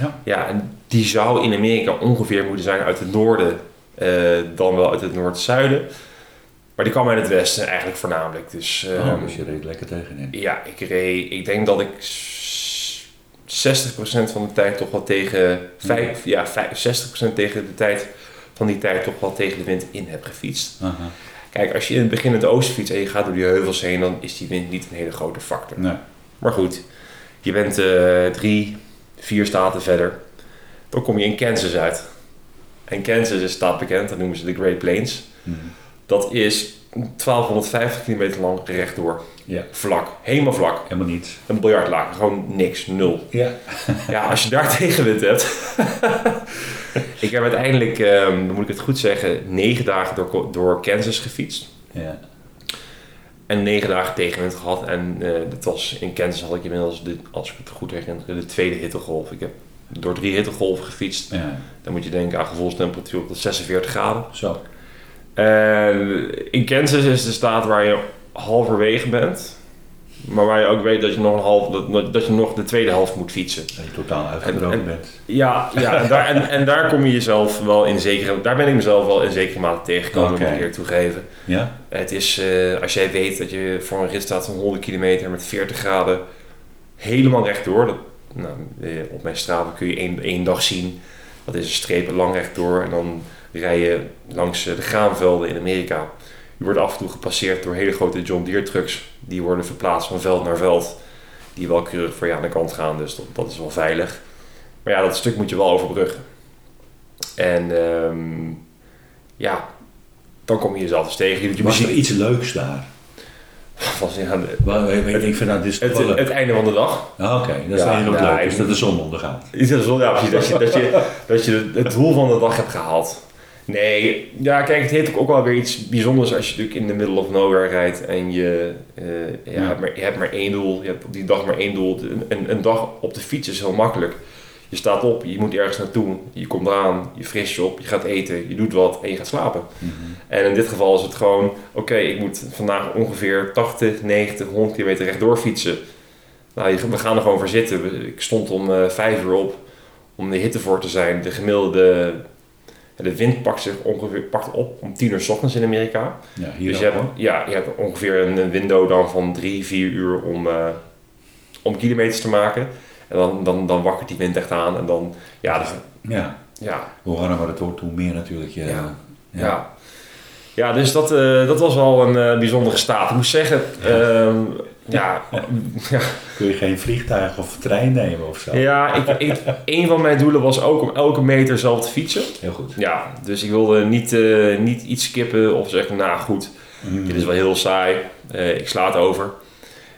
B: Ja.
A: ja, en die zou in Amerika ongeveer moeten zijn uit het noorden, eh, dan wel uit het noord-zuiden. Maar die kwam uit het westen eigenlijk voornamelijk. Dus,
B: oh,
A: ehm,
B: dus je reed lekker tegenin.
A: ja, ik reed, ik denk dat ik s- 60% van de tijd toch wel tegen, vijf, ja, vijf- 60% tegen de tijd van die tijd toch wel tegen de wind in heb gefietst.
B: Aha.
A: Kijk, als je in het begin in het oosten fietst en je gaat door die heuvels heen, dan is die wind niet een hele grote factor.
B: Nee.
A: Maar goed, je bent eh, drie, vier staten verder. Dan kom je in Kansas uit. En Kansas is staat bekend, dat noemen ze de Great Plains.
B: Mhm.
A: Dat is 1250 kilometer lang rechtdoor.
B: Ja.
A: Vlak, helemaal vlak.
B: Helemaal niets.
A: Een biljartlaken, gewoon niks, nul.
B: Ja.
A: Ja, als je daar tegenwind hebt. ik heb uiteindelijk, dan moet ik het goed zeggen, negen dagen door, door Kansas gefietst.
B: Ja.
A: En negen dagen tegenwind gehad. En eh, dat was, in Kansas had ik inmiddels, de, als ik het goed herinner, de tweede hittegolf. Ik heb door drie hittegolven gefietst.
B: ja.
A: Dan moet je denken aan gevoelstemperatuur op de 46 graden.
B: Zo.
A: En in Kansas is de staat waar je halverwege bent. Maar waar je ook weet dat je nog, een half, dat, dat je nog de tweede helft moet fietsen.
B: Dat je totaal uitgebroken
A: En- en-
B: bent.
A: Ja, ja en, daar, en, en daar kom je jezelf wel in zekere... Daar ben ik mezelf wel in zekere mate tegengekomen, moet ik eerlijk toegeven.
B: Ja?
A: Het is, eh, als jij weet dat je voor een rit staat van 100 kilometer met 40 graden helemaal rechtdoor. Dat, nou, eh, op mijn straat kun je één, één dag zien. Dat is een streep lang rechtdoor. En dan rij je langs eh, de graanvelden in Amerika. Je wordt af en toe gepasseerd door hele grote John Deere trucks. Die worden verplaatst van veld naar veld. Die wel keurig voor je aan de kant gaan. Dus dat, dat is wel veilig. Maar ja, dat stuk moet je wel overbruggen. En ehm, ja, dan kom je jezelf eens tegen. Je
B: Was er iets leuks daar?
A: Was, ja, de-
B: weet Ik vind dat is
A: het,
B: leuk.
A: het einde van de dag.
B: Ah, Oké, dat is
A: Ja, nou,
B: leuk is,
A: ik-
B: dat de zon ondergaat.
A: Is het zo? Ja, precies. Dat je, dat, je, dat je het doel van de dag hebt gehaald. Nee, ja, kijk, het heeft ook wel weer iets bijzonders als je natuurlijk in de middle of nowhere rijdt en je, eh, ja,
B: Ja.
A: hebt maar, je hebt maar één doel. Je hebt op die dag maar één doel. Een, een, dag op de fiets is heel makkelijk. Je staat op, je moet ergens naartoe, je komt eraan, je fris je op, je gaat eten, je doet wat en je gaat slapen.
B: Mhm.
A: En in dit geval is het gewoon, oké, ik moet vandaag ongeveer 80, 90, 100 kilometer rechtdoor fietsen. Nou, we gaan er gewoon voor zitten. Ik stond om eh 5 uur op om de hitte voor te zijn. De gemiddelde, de wind pakt zich ongeveer pakt op om 10 uur 's ochtends in Amerika.
B: Ja, hier
A: dus je hebt, ja, je hebt ongeveer een window dan van 3, 4 uur om, eh, om kilometers te maken. En dan, dan, dan wakkert die wind echt aan. En dan, ja, dus,
B: Ja,
A: ja,
B: hoe warmer het wordt, hoe meer natuurlijk je...
A: Ja. Ja. Ja, dus dat, eh, dat was wel een eh, bijzondere staat. Ik moet zeggen, ehm, ja, ja,
B: Kun je geen vliegtuig of trein nemen of zo?
A: ja ik, ik, een van mijn doelen was ook om elke meter zelf te fietsen.
B: Heel goed.
A: Ja, dus ik wilde niet, eh, niet iets skippen of zeggen, nou goed,
B: Mhm.
A: dit is wel heel saai, eh, ik sla het over.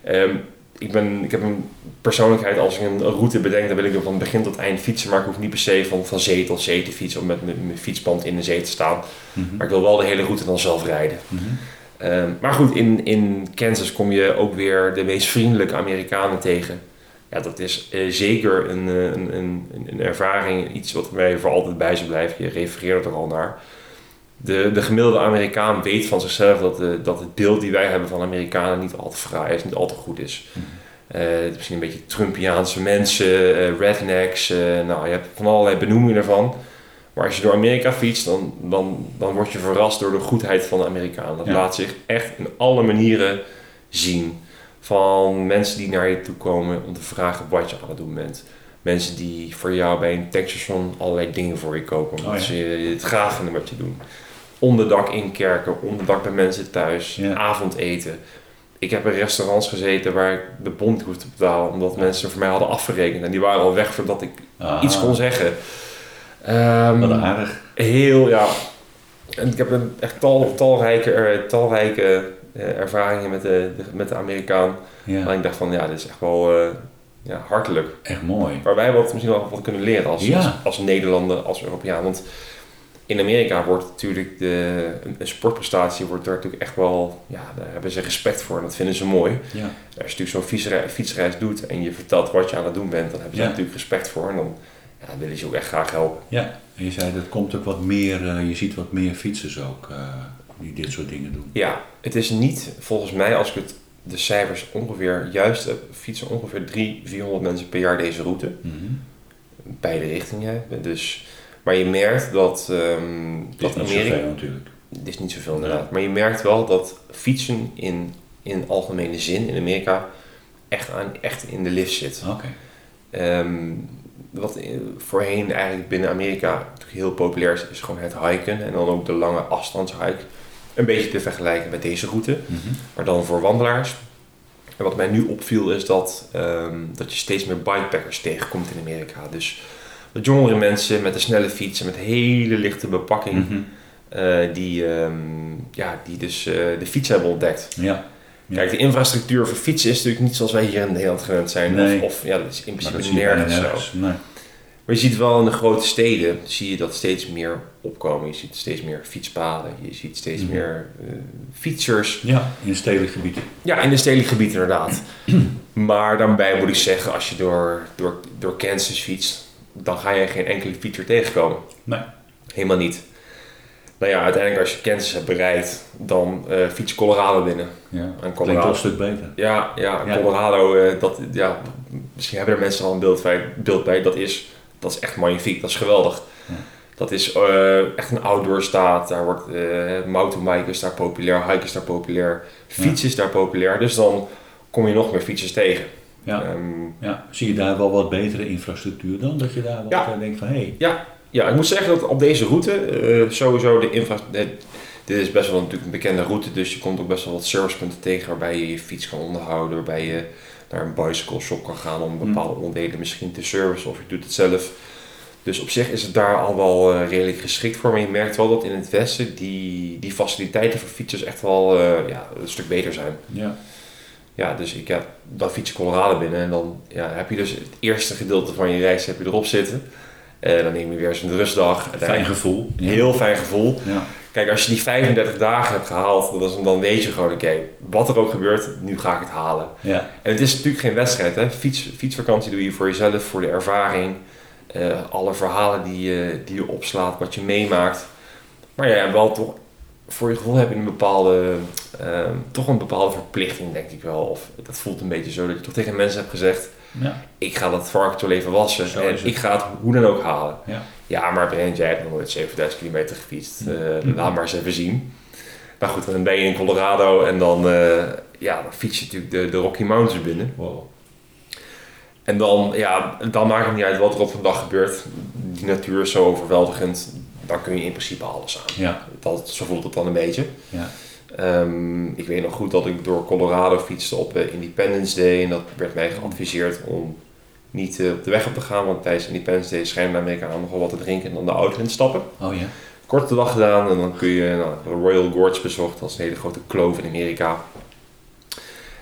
A: Ehm, ik, ben, ik heb een persoonlijkheid, als ik een route bedenk, dan wil ik er van begin tot eind fietsen. Maar ik hoef niet per se van, van zee tot zee te fietsen, om met mijn mijn fietsband in de zee te staan.
B: Mhm.
A: Maar ik wil wel de hele route dan zelf rijden.
B: Mhm.
A: Ehm, maar goed, in, in Kansas kom je ook weer de meest vriendelijke Amerikanen tegen. Ja, dat is eh, zeker een, eh, een, een, een ervaring, iets wat mij voor altijd bij zou blijven. Je refereerde er al naar. De, de gemiddelde Amerikaan weet van zichzelf dat, de, dat het beeld die wij hebben van Amerikanen niet altijd fraai is, niet altijd goed is.
B: Mhm.
A: Eh, is misschien een beetje Trumpiaanse mensen, rednecks, nou je hebt van allerlei benoemingen ervan. Maar als je door Amerika fietst, dan, dan, dan word je verrast door de goedheid van de Amerikanen. Dat
B: Ja.
A: laat zich echt in alle manieren zien. Van mensen die naar je toe komen om te vragen wat je aan het doen bent. Mensen die voor jou bij een tankstation allerlei dingen voor je kopen. Omdat
B: Oh ja.
A: ze je het gaaf vinden wat je doet. Onderdak in kerken, onderdak bij mensen thuis,
B: Ja.
A: avondeten. Ik heb in restaurants gezeten waar ik de bond hoefde te betalen. Omdat mensen voor mij hadden afgerekend. En die waren al weg voordat ik
B: Ah,
A: iets kon zeggen.
B: Wat aardig.
A: heel, ja. En ik heb een echt tal, talrijke, talrijke eh, ervaringen met de, de- met de Amerikaan.
B: Ja.
A: Maar ik dacht van, ja, dit is echt wel, eh, ja, hartelijk.
B: Echt mooi.
A: Waar wij wat, misschien wel wat kunnen leren als,
B: Ja.
A: als, als Nederlander, als Europeaan. Want in Amerika wordt natuurlijk de, een, een sportprestatie wordt daar natuurlijk echt wel, ja, daar hebben ze respect voor en dat vinden ze mooi.
B: Ja.
A: Als je natuurlijk zo'n fietsreis, fietsreis doet en je vertelt wat je aan het doen bent, dan hebben ze
B: Ja.
A: natuurlijk respect voor en dan ja, willen ze ook echt graag helpen.
B: ja. En je zei dat komt ook wat meer, eh, je ziet wat meer fietsers ook eh, die dit soort dingen doen.
A: Ja, het is niet, volgens mij, als ik het, de cijfers ongeveer juist heb, fietsen ongeveer 300, 400 mensen per jaar deze route.
B: Mhm.
A: Beide richtingen. Dus, maar je merkt dat, ehm,
B: Het
A: dat
B: is niet
A: Amerika...
B: zoveel natuurlijk.
A: Het is niet zoveel inderdaad. Maar je merkt wel dat fietsen in, in algemene zin in Amerika echt, aan, echt in de lift zit.
B: Oké.
A: Ehm, wat voorheen eigenlijk binnen Amerika heel populair is, is gewoon het hiken. En dan ook de lange afstandshike. Een beetje te vergelijken met deze route.
B: Mhm.
A: Maar dan voor wandelaars. En wat mij nu opviel is dat, ehm, dat je steeds meer bikepackers tegenkomt in Amerika. Dus wat jongere mensen met een snelle fiets en met hele lichte bepakking.
B: Mhm.
A: eh, die, ehm, ja, die dus eh, de fiets hebben ontdekt.
B: Ja. Ja.
A: Kijk, de infrastructuur voor fietsen is natuurlijk niet zoals wij hier in Nederland gewend zijn.
B: Nee.
A: Of, of ja, dat is in principe nergens zo.
B: Nee.
A: Maar je ziet wel in de grote steden, zie je dat steeds meer opkomen. Je ziet steeds meer fietspaden, je ziet steeds
B: Mhm.
A: meer eh, fietsers.
B: Ja, in stedelijk gebied.
A: Ja, in de stedelijk gebied inderdaad. maar daarbij moet ik zeggen, als je door, door, door Kansas fietst, dan ga je geen enkele fietser tegenkomen.
B: Nee.
A: Helemaal niet. Nou ja, uiteindelijk als je Kansas hebt bereikt, dan eh fiets je Colorado binnen.
B: Ja.
A: En Colorado.
B: een stuk beter.
A: Ja, ja,
B: Ja.
A: Colorado, eh, dat, ja, misschien hebben er mensen al een beeld bij. Beeld bij. Dat, is, dat is echt magnifiek, dat is geweldig.
B: Ja.
A: Dat is eh, echt een outdoor staat. Daar wordt mountainbiken daar populair, hiken is daar populair, fietsen is daar populair. Dus dan kom je nog meer fietsers tegen.
B: Ja.
A: Ehm,
B: ja. Zie je daar wel wat betere infrastructuur dan? Dat je daar wat denkt van, hé, hey,
A: ja, ik moet zeggen dat op deze route eh, sowieso de infrastructuur... Dit is best wel natuurlijk een bekende route, dus je komt ook best wel wat servicepunten tegen waarbij je je fiets kan onderhouden, waarbij je naar een bicycle shop kan gaan om bepaalde onderdelen misschien te servicen of je doet het zelf. Dus op zich is het daar al wel eh, redelijk geschikt voor, maar je merkt wel dat in het westen die, die faciliteiten voor fietsers echt wel eh, ja, een stuk beter zijn.
B: ja.
A: Ja, dus ik heb dan fiets je Colorado binnen en dan ja, heb je dus het eerste gedeelte van je reis heb je erop zitten. En dan neem je weer eens een rustdag.
B: fijn gevoel.
A: Een heel fijn gevoel.
B: Ja.
A: Kijk, als je die 35 dagen hebt gehaald, dan, is- dan weet je gewoon, oké, wat er ook gebeurt, nu ga ik het halen.
B: Ja.
A: En het is natuurlijk geen wedstrijd, hè. Fiets, fietsvakantie doe je voor jezelf, voor de ervaring. eh, alle verhalen die je, die je opslaat, wat je meemaakt. Maar ja, wel toch, voor je gevoel heb je een bepaalde, ehm, toch een bepaalde verplichting, denk ik wel. Of dat voelt een beetje zo, dat je toch tegen mensen hebt gezegd,
B: Ja.
A: ik ga dat varkentje even wassen
B: Zo
A: en ik ga het hoe dan ook halen.
B: Ja.
A: Ja, maar Brent, jij hebt nog nooit 7000 kilometer gefietst. Eh. Laat maar eens even zien. Nou goed, dan ben je in Colorado en dan, eh, ja, dan fiets je natuurlijk de, de Rocky Mountains binnen.
B: Wow.
A: En dan, ja, dan maakt het niet uit wat er op een dag gebeurt. Die natuur is zo overweldigend. Dan kun je in principe alles aan.
B: Ja.
A: Dat, zo voelt het dan een beetje.
B: Ja.
A: Ehm, ik weet nog goed dat ik door Colorado fietste op eh, Independence Day. En dat werd mij geadviseerd om niet eh, op de weg op te gaan. Want tijdens Independence Day schijnen de Amerikanen nogal wat te drinken en dan de auto in te stappen.
B: Oh ja.
A: Korte dag gedaan en dan kun je nou, Royal Gorge bezocht. Dat is een hele grote kloof in Amerika.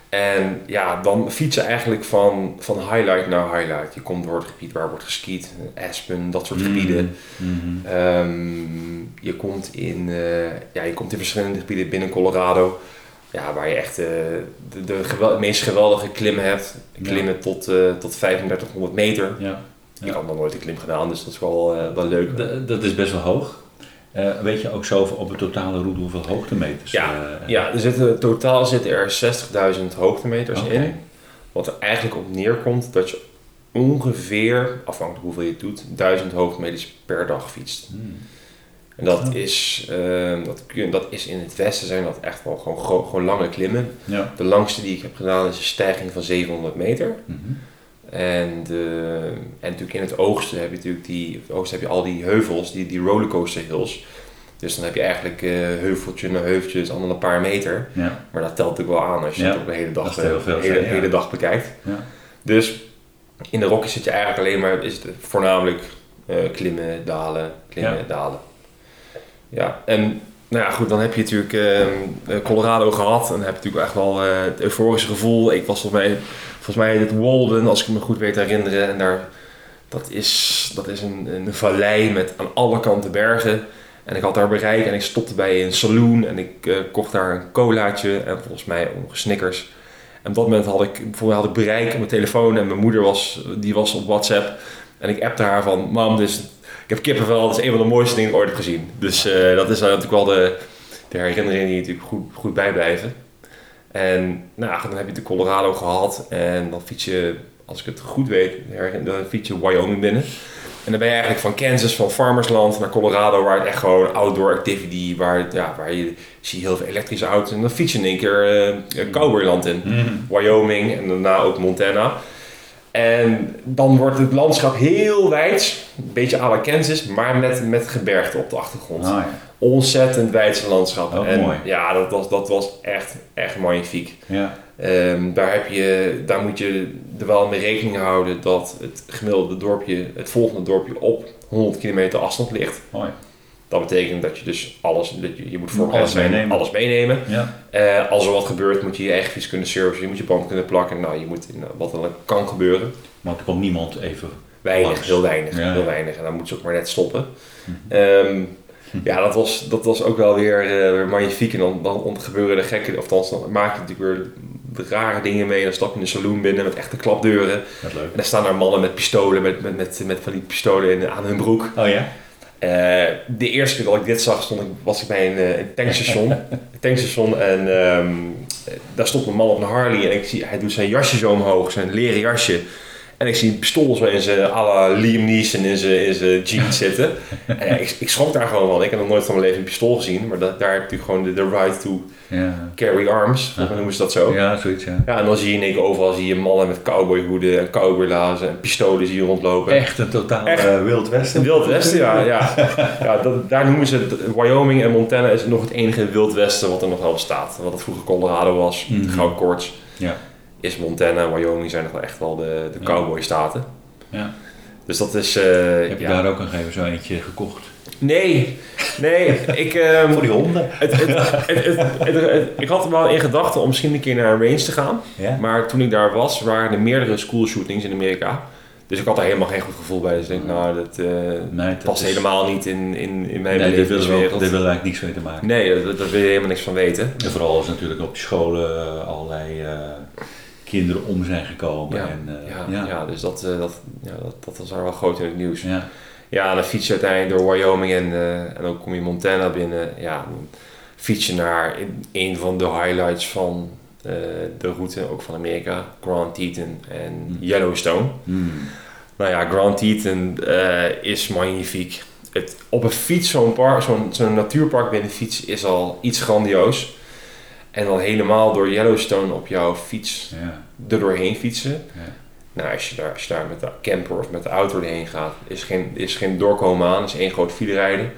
A: En ja, dan fietsen eigenlijk van, van highlight naar highlight. Je komt door het gebied waar wordt geskiet, Aspen, dat soort gebieden.
B: Mhm.
A: Ehm, je, komt in, eh, ja, je komt in verschillende gebieden binnen Colorado. Ja, waar je echt eh, de, de meest geweldige klimmen hebt.
B: Ja.
A: Klimmen tot, eh, tot 3500 meter.
B: Ja.
A: Ik had nog nooit een klim gedaan, dus dat is wel, wel leuk.
B: D- dat is best wel hoog. Eh, weet je ook zo op een totale route hoeveel hoogtemeters?
A: Ja,
B: eh,
A: Ja, er zitten, totaal zitten er 60.000 hoogtemeters in. Wat er eigenlijk op neerkomt dat je ongeveer, afhankelijk hoeveel je het doet, 1000 hoogtemeters per dag fietst.
B: Hmm.
A: En dat, is, ehm, dat, kun- dat is in het westen zijn dat echt wel gewoon, gewoon lange klimmen.
B: Ja.
A: De langste die ik heb gedaan is een stijging van 700 meter.
B: Mhm.
A: En, de, en natuurlijk in het oogsten heb je natuurlijk die, het oosten heb je al die heuvels, die, die rollercoaster hills. Dus dan heb je eigenlijk eh, heuveltje na heuveltje, is allemaal een paar meter.
B: Ja.
A: Maar dat telt natuurlijk wel aan als je
B: Ja,
A: het op de hele dag, eh,
B: veel
A: hele,
B: zijn, ja.
A: hele dag bekijkt.
B: Ja.
A: Dus in de Rockies zit je eigenlijk alleen maar, is het voornamelijk eh, klimmen, dalen, klimmen, dalen. Ja, en nou ja, goed, dan heb je natuurlijk eh, Colorado gehad. En dan heb je natuurlijk echt wel eh, het euforische gevoel. Ik was volgens mij, volgens mij het Walden, als ik me goed weet herinneren. En daar, dat is, dat is een, een vallei met aan alle kanten bergen. En ik had daar bereik en ik stopte bij een saloon en ik eh, kocht daar een colaatje en volgens mij onge Snickers. En op dat moment had ik, had ik bereik op mijn telefoon en mijn moeder was, die was op WhatsApp. En ik appte haar van, mam, dus, ik heb kippenvel, dat is een van de mooiste dingen die ik ooit heb gezien. Dus eh, dat is natuurlijk wel de, de herinneringen die natuurlijk goed, goed bijblijven. En nou, dan heb je de Colorado gehad en dan fiets je, als ik het goed weet, dan fiets je Wyoming binnen. En dan ben je eigenlijk van Kansas, van farmersland, naar Colorado, waar het echt gewoon outdoor activity, waar, het, ja, waar je zie je heel veel elektrische auto's. En dan fiets je in één keer uh, cowboyland in. Wyoming en daarna ook Montana. En dan wordt het landschap heel wijd, een beetje à la Kansas, maar met, met gebergte op de achtergrond.
B: Ah, ja.
A: Ontzettend wijdse landschap. En
B: mooi.
A: ja, dat was, dat was echt, echt magnifiek.
B: Ja.
A: Ehm, daar, heb je, daar moet je er wel mee rekening houden dat het gemiddelde dorpje, het volgende dorpje, op 100 kilometer afstand ligt.
B: Mooi.
A: Dat betekent dat je dus alles, dat je, je moet
B: alles meenemen.
A: alles meenemen.
B: Ja.
A: Eh, als er wat gebeurt, moet je je eigen fiets kunnen servicen, je moet je band kunnen plakken. Nou, je moet, nou, wat er kan gebeuren.
B: Want er komt niemand even.
A: Weinig,
B: Langs.
A: heel weinig,
B: Ja.
A: heel weinig. En dan moet ze ook maar net stoppen. Ehm, ja, dat was, dat was ook wel weer, eh, weer magnifiek. En dan, dan gebeuren de gekke, of dan maak je natuurlijk weer de rare dingen mee. Dan stap je in een saloon binnen met echte klapdeuren.
B: Dat leuk.
A: En dan staan daar mannen met pistolen, met, met, met, met van die pistolen in, aan hun broek.
B: Oh ja?
A: Eh, de eerste keer dat ik dit zag, stond ik, was ik bij een, eh, tankstation. een tankstation en ehm, eh, daar stond een man op een Harley en ik zie, hij doet zijn jasje zo omhoog, zijn leren jasje. En ik zie pistool zo in zijn la Liam Neeson in zijn, in zijn jeans zitten. en ja, ik, ik schrok daar gewoon van. Ik heb nog nooit van mijn leven een pistool gezien, maar dat, daar heb je natuurlijk gewoon de, de right to
B: Ja.
A: carry arms, mij noemen ze dat zo.
B: Ja, zoiets ja.
A: Ja, en dan zie je in één keer overal zie je mannen met cowboyhoeden en cowboylazen en pistolen zie je rondlopen.
B: Echt een totaal
A: Echt.
B: eh, Wild Westen.
A: Wild Westen, ja. ja. ja dat, daar noemen ze het, Wyoming en Montana is nog het enige Wild Westen wat er nog wel bestaat. Wat het vroeger Colorado was, de
B: Mhm.
A: goudkoorts,
B: Ja.
A: Is Montana en Wyoming zijn nog wel echt wel de, de
B: Ja.
A: cowboy staten.
B: ja.
A: Dus dat is... eh,
B: Heb je daar ook een gegeven zo eentje gekocht?
A: Nee, nee. Ik, ehm,
B: Voor die honden?
A: het, het, het, ik had er wel in gedachten om misschien een keer naar een range te gaan.
B: Ja.
A: Maar toen ik daar was, waren er meerdere school shootings in Amerika. Dus ik had daar helemaal geen goed gevoel bij. Dus ik denk, nou, dat eh,
B: Nee, dat
A: past
B: is-
A: helemaal niet in, in, in mijn
B: Nee, daar willen we eigenlijk niks mee te maken.
A: Nee, daar, wil je helemaal niks van weten.
B: En vooral als natuurlijk op scholen eh, allerlei kinderen om zijn gekomen.
A: Ja,
B: En, eh,
A: ja,
B: ja.
A: dus dat, eh, dat, ja, dat, dat was daar wel groot in het nieuws.
B: Ja.
A: Ja, en dan fiets je uiteindelijk door Wyoming en, eh, en dan kom je Montana binnen. Ja, dan fiets je naar een van de highlights van de route, ook van Amerika. Grand Teton en
B: Hmm.
A: Yellowstone.
B: Hmm.
A: Nou ja, Grand Teton is magnifiek. Het, op een fiets, zo'n park- zo'n zo'n natuurpark binnen fiets is al iets grandioos. En dan helemaal door Yellowstone op jouw fiets
B: Ja.
A: er doorheen fietsen.
B: Ja.
A: Nou, als je daar, als je daar met de camper of met de auto doorheen gaat, is geen, is geen doorkomen aan. is één groot file rijden.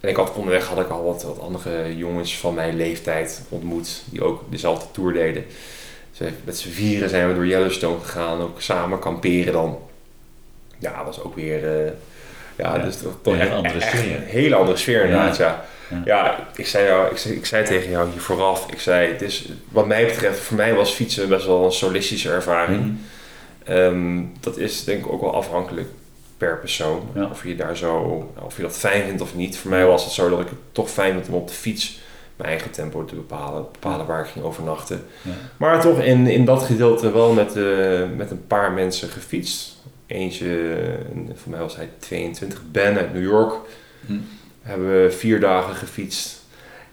A: En ik had onderweg had ik al wat, wat andere jongens van mijn leeftijd ontmoet, die ook dezelfde tour deden. Dus met z'n vieren zijn we door Yellowstone gegaan, ook samen kamperen dan. Ja, dat was ook weer... eh, ja,
B: Ja,
A: dus toch, toch
B: een andere sfeer.
A: Een hele andere sfeer inderdaad, ja.
B: Ja.
A: Ja, ik, zei jou, ik, zei, ik zei tegen jou hier vooraf, ik zei, het is, wat mij betreft, voor mij was fietsen best wel een solistische ervaring.
B: Hmm.
A: Ehm, dat is denk ik ook wel afhankelijk per persoon.
B: Ja.
A: Of je daar zo, of je dat fijn vindt of niet. Voor mij was het zo dat ik het toch fijn vond om op de fiets mijn eigen tempo te bepalen. Bepalen waar ik ging overnachten.
B: Ja.
A: Maar toch in, in dat gedeelte wel met, eh, met een paar mensen gefietst. Eentje, een- voor mij was hij 22, Ben uit New York.
B: Hm.
A: Hebben we vier dagen gefietst.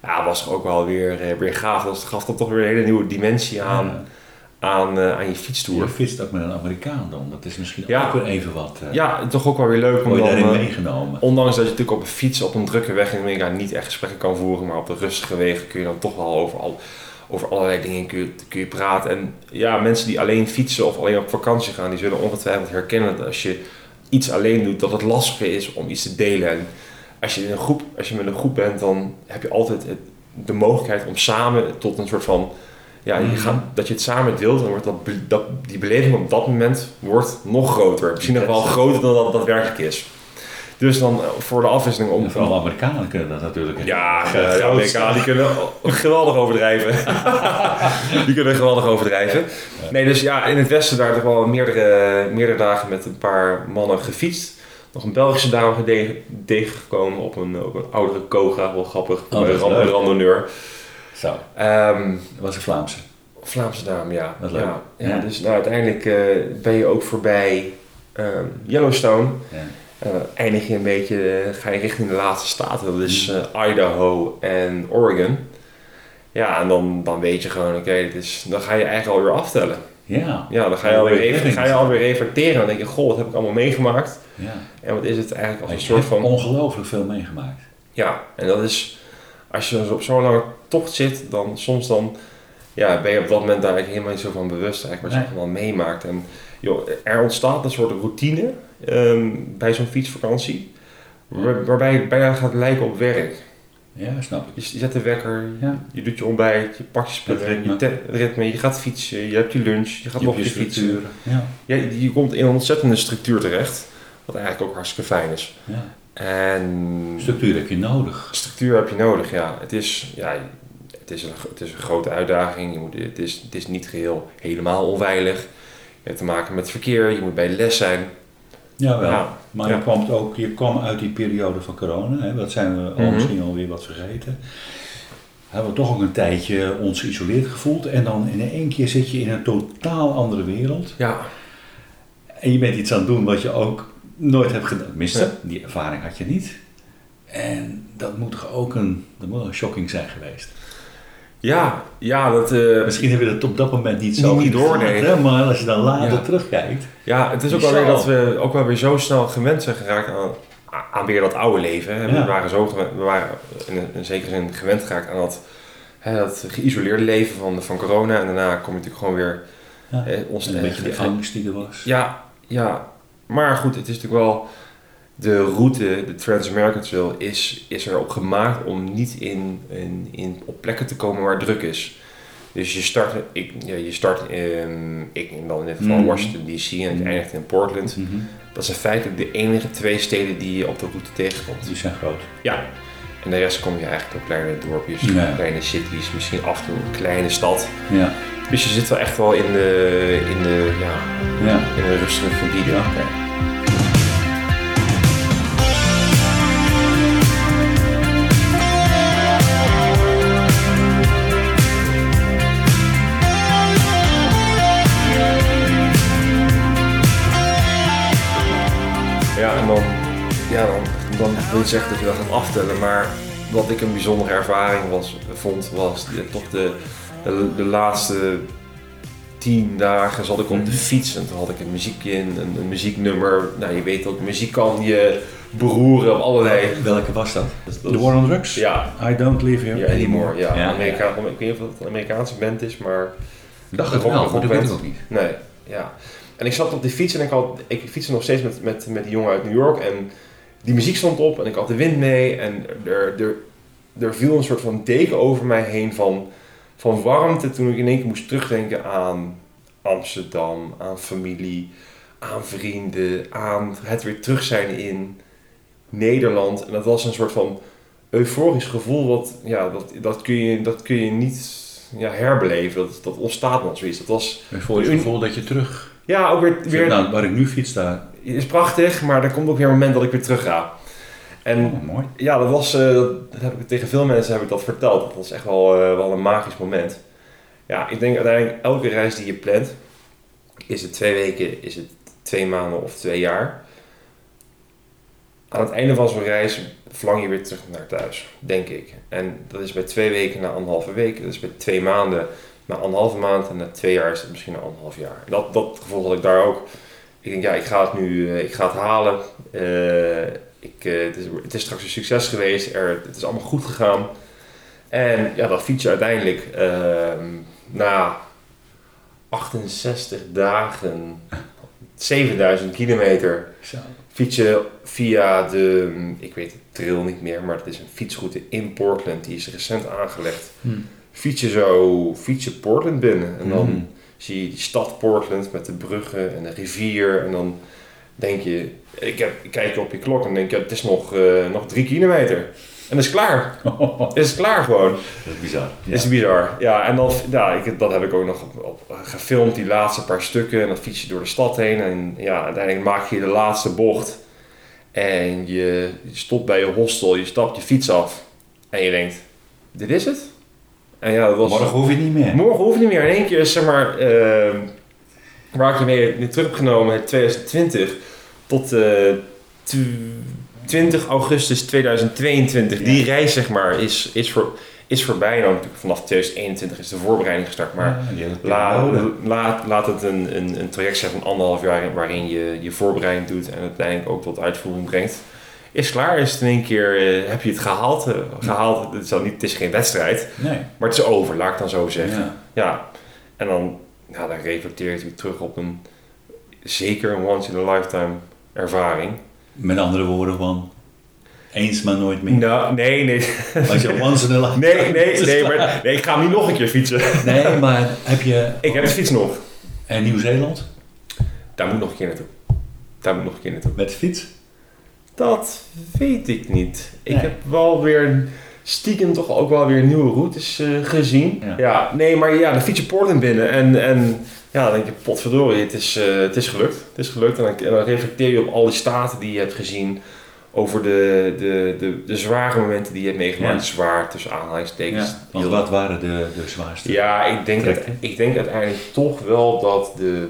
A: Ja, was ook wel weer, eh, weer gaaf. Dat gaf dan toch weer een hele nieuwe dimensie aan,
B: Ja.
A: aan, eh, aan je fietstoer.
B: Je fietst ook met een Amerikaan dan. Dat is misschien
A: Ja.
B: ook weer even wat. eh
A: Ja, toch ook wel weer leuk om dan,
B: daarin meegenomen.
A: ondanks dat je natuurlijk op een fiets op een drukke weg in Amerika niet echt gesprekken kan voeren, maar op de rustige wegen kun je dan toch wel over, al, over allerlei dingen kun je, kun je praten. En ja, mensen die alleen fietsen of alleen op vakantie gaan, die zullen ongetwijfeld herkennen dat als je iets alleen doet, dat het lastiger is om iets te delen. En als je, in een groep, als je met een groep bent, dan heb je altijd het, de mogelijkheid om samen tot een soort van ja, je
B: Mhm.
A: gaat, dat je het samen deelt, dan wordt dat, die beleving op dat moment wordt nog groter. Misschien nog wel groter dan dat daadwerkelijk is. Dus dan eh, voor de afwisseling om...
B: En vooral Amerikanen kunnen dat natuurlijk.
A: Ja, de Amerikanen die kunnen geweldig overdrijven. die kunnen geweldig overdrijven. Nee, dus ja, in het westen daar toch wel meerdere, meerdere dagen met een paar mannen gefietst. Nog een Belgische dame tegengekomen op een, op een oudere Koga, wel grappig,
B: Oh,
A: een randonneur.
B: Zo,
A: Ehm,
B: dat was een Vlaamse.
A: Vlaamse dame, ja.
B: Leuk.
A: Ja, ja,
B: Ja.
A: Dus nou, uiteindelijk eh, ben je ook voorbij ehm, Yellowstone.
B: Ja.
A: Eh, eindig je een beetje, eh, ga je richting de laatste staten, dat is eh, Idaho en Oregon. Ja, en dan, dan weet je gewoon, oké, is dan ga je eigenlijk alweer aftellen.
B: Ja.
A: Ja, dan ga je, alweer, even, ga je alweer reflecteren. Dan denk je, goh, wat heb ik allemaal meegemaakt?
B: ja.
A: En wat is het eigenlijk als een
B: je
A: soort van...
B: ongelooflijk veel meegemaakt.
A: Ja, en dat is, als je op zo'n lange tocht zit, dan soms dan, ja, ben je op dat moment daar eigenlijk helemaal niet zo van bewust eigenlijk wat je
B: Nee.
A: allemaal meemaakt. En joh, er ontstaat een soort routine ehm, bij zo'n fietsvakantie, waar- waarbij het bijna gaat lijken op werk.
B: Ja, snap ik.
A: Je je zet de wekker,
B: Ja.
A: je doet je ontbijt, je pakt je spullen, je te- het ritme, je gaat fietsen, je hebt je lunch, je gaat
B: Je
A: nog je fietsen.
B: Ja.
A: Je, komt in een ontzettende structuur terecht, wat eigenlijk ook hartstikke fijn is.
B: ja.
A: En
B: Structuur heb je nodig.
A: Structuur heb je nodig, ja. Het is, ja, het is, een, het is een grote uitdaging. Je moet, het, is, het is niet geheel helemaal onveilig. Je hebt te maken met verkeer, je moet bij les zijn.
B: Jawel.
A: Ja,
B: Maar
A: ja.
B: je, kwam ook, je kwam uit die periode van corona. Hè? Dat zijn we al
A: Mhm.
B: misschien alweer wat vergeten. Hebben we toch ook een tijdje ons geïsoleerd gevoeld. En dan in één keer zit je in een totaal andere wereld.
A: Ja,
B: En je bent iets aan het doen wat je ook nooit hebt gedaan.
A: Ja.
B: die ervaring had je niet. En dat moet toch ook een, dat moet een shocking zijn geweest.
A: Ja, ja, dat, eh,
B: Misschien heb je dat op dat moment niet zo
A: Niet
B: hè, Maar als je dan later
A: Ja.
B: terugkijkt.
A: ja, het is ook
B: Bizar.
A: alweer dat we ook wel weer zo snel gewend zijn geraakt aan, aan weer dat oude leven. hè.
B: Ja.
A: We waren zo gewend, we waren in, een- in zekere zin gewend geraakt aan dat, hè, dat geïsoleerde leven van, van corona. En daarna kom je natuurlijk gewoon weer
B: Ja.
A: eh, ons
B: En een beetje de angst die er was.
A: Ja, ja. Maar goed, het is natuurlijk wel... De route, de Trans-American Trail, is, is erop gemaakt om niet in, in, in, op plekken te komen waar druk is. Dus je start, ik, ja, je start in, ik dan in dit geval
B: Mhm.
A: Washington DC en ik
B: Mhm.
A: eindigt in Portland.
B: Mhm.
A: Dat zijn feitelijk de enige twee steden die je op de route tegenkomt.
B: Die zijn groot.
A: Ja. En de rest kom je eigenlijk door kleine dorpjes,
B: Ja.
A: kleine cities, misschien af en toe een kleine stad.
B: Ja.
A: Dus je zit wel echt wel in de, in de, ja,
B: Ja.
A: in een rustige gebieden.
B: Ja.
A: Ja, dan, dan wil je zeggen dat je dat gaat aftellen. Maar wat ik een bijzondere ervaring was, vond, was de- toch de, de, de laatste tien dagen zat ik op de fiets en toen had ik een muziekje in, een, een muzieknummer. Nou, je weet ook, muziek kan je beroeren op allerlei...
B: Welke was dat?
A: dat
B: The War on Drugs?
A: Ja,
B: I Don't Live Here
A: anymore. Ja,
B: Ja,
A: Amerika, Ik weet niet of het een Amerikaanse band is, maar...
B: Ik dacht
A: De
B: het wel, maar dat weet ik ook niet.
A: Nee, ja. En ik zat op die fiets en ik, had, ik fietste nog steeds met, met, met die jongen uit New York. En die muziek stond op en ik had de wind mee. En er, er, er viel een soort van deken over mij heen van, van warmte. Toen ik in één keer moest terugdenken aan Amsterdam, aan familie, aan vrienden, aan het weer terug zijn in Nederland. En dat was een soort van euforisch gevoel. Wat, ja, dat, dat, kun je, dat kun je niet ja, herbeleven. Dat, dat ontstaat nog zoiets. Dat was
B: het gevoel dat je terug...
A: ja, ook weer, weer
B: Nou, waar ik nu fiets, daar...
A: is prachtig, maar er komt ook weer een moment dat ik weer terug ga. En
B: Oh, mooi.
A: ja, dat was, eh, dat heb ik tegen veel mensen heb ik dat verteld. Dat was echt wel, eh, wel een magisch moment. Ja, ik denk uiteindelijk elke reis die je plant, is het twee weken, is het twee maanden of twee jaar. Aan het einde van zo'n reis verlang je weer terug naar thuis, denk ik. En dat is bij twee weken na anderhalve week, dat is bij twee maanden na anderhalve maand en na twee jaar is het misschien na anderhalf jaar. Dat, dat gevoel had ik daar ook. Ik denk, ja, ik ga het nu, eh, ik ga het halen. Eh, ik, eh, het, is, het is straks een succes geweest, er, het is allemaal goed gegaan. En ja, dat fiets je uiteindelijk ehm, na 68 dagen, 7000 kilometer,
B: Zo.
A: fiets je via de, ik weet de trail niet meer, maar het is een fietsroute in Portland, die is recent aangelegd.
B: Hm.
A: Fiets je zo, fiets je Portland binnen en dan
B: Hmm.
A: Zie je die stad Portland met de bruggen en de rivier en dan denk je, ik, heb, ik kijk op je klok en denk je, het is nog, eh, nog drie kilometer. En dat is klaar. Het is klaar gewoon.
B: Dat is bizar.
A: Dat is bizar. Ja, en dan, ja, ik, dat heb ik ook nog op, op gefilmd, die laatste paar stukken. En dan fiets je door de stad heen. En ja, uiteindelijk maak je de laatste bocht. En je, je stopt bij je hostel, je stapt je fiets af. En je denkt, dit is het? En ja, dat was...
B: Morgen hoef je niet meer.
A: Morgen hoeft niet meer. In één keer, zeg maar, ehm, waar ik je mee terug heb genomen, in 2020 tot eh, tw- 20 augustus 2022. Die reis, zeg maar, is, is, voor, is voorbij. Nou, natuurlijk vanaf 2021 is de voorbereiding gestart, maar
B: Ja, die hele
A: la-
B: periode.
A: laat, laat het een, een, een traject zijn van anderhalf jaar waarin je je voorbereiding doet en uiteindelijk ook tot uitvoering brengt. Is klaar, is het in één keer, eh, heb je het gehaald. eh, gehaald het, is al niet, het is geen wedstrijd,
B: Nee.
A: maar het is over, laat ik dan zo zeggen.
B: Ja.
A: Ja, en dan, ja, dan reflecteert u terug op een zeker een once in a lifetime ervaring.
B: Met andere woorden van, eens maar nooit meer.
A: Nou, nee, nee.
B: Als je once in a lifetime...
A: Nee, nee, nee, maar, nee, ik ga hem niet nog een keer fietsen.
B: Nee, maar heb je...
A: Ik heb de fiets nog.
B: En Nieuw-Zeeland?
A: Daar moet nog een keer naartoe. Daar moet nog een keer naartoe.
B: Met de fiets?
A: Dat weet ik niet. Ik
B: Nee.
A: heb wel weer stiekem toch ook wel weer nieuwe routes eh, gezien.
B: Ja.
A: Ja. nee, maar ja, dan fiets je Portland binnen en, en ja, dan denk je, potverdorie, het is, eh, het is gelukt. Het is gelukt en dan, en dan reflecteer je op al die staten die je hebt gezien. Over de, de, de, de zware momenten die je hebt meegemaakt.
B: Ja.
A: Zwaar tussen aanhalingstekens.
B: Ja. Want wat waren de, de zwaarste?
A: Ja, ik denk, dat, ik denk uiteindelijk toch wel dat de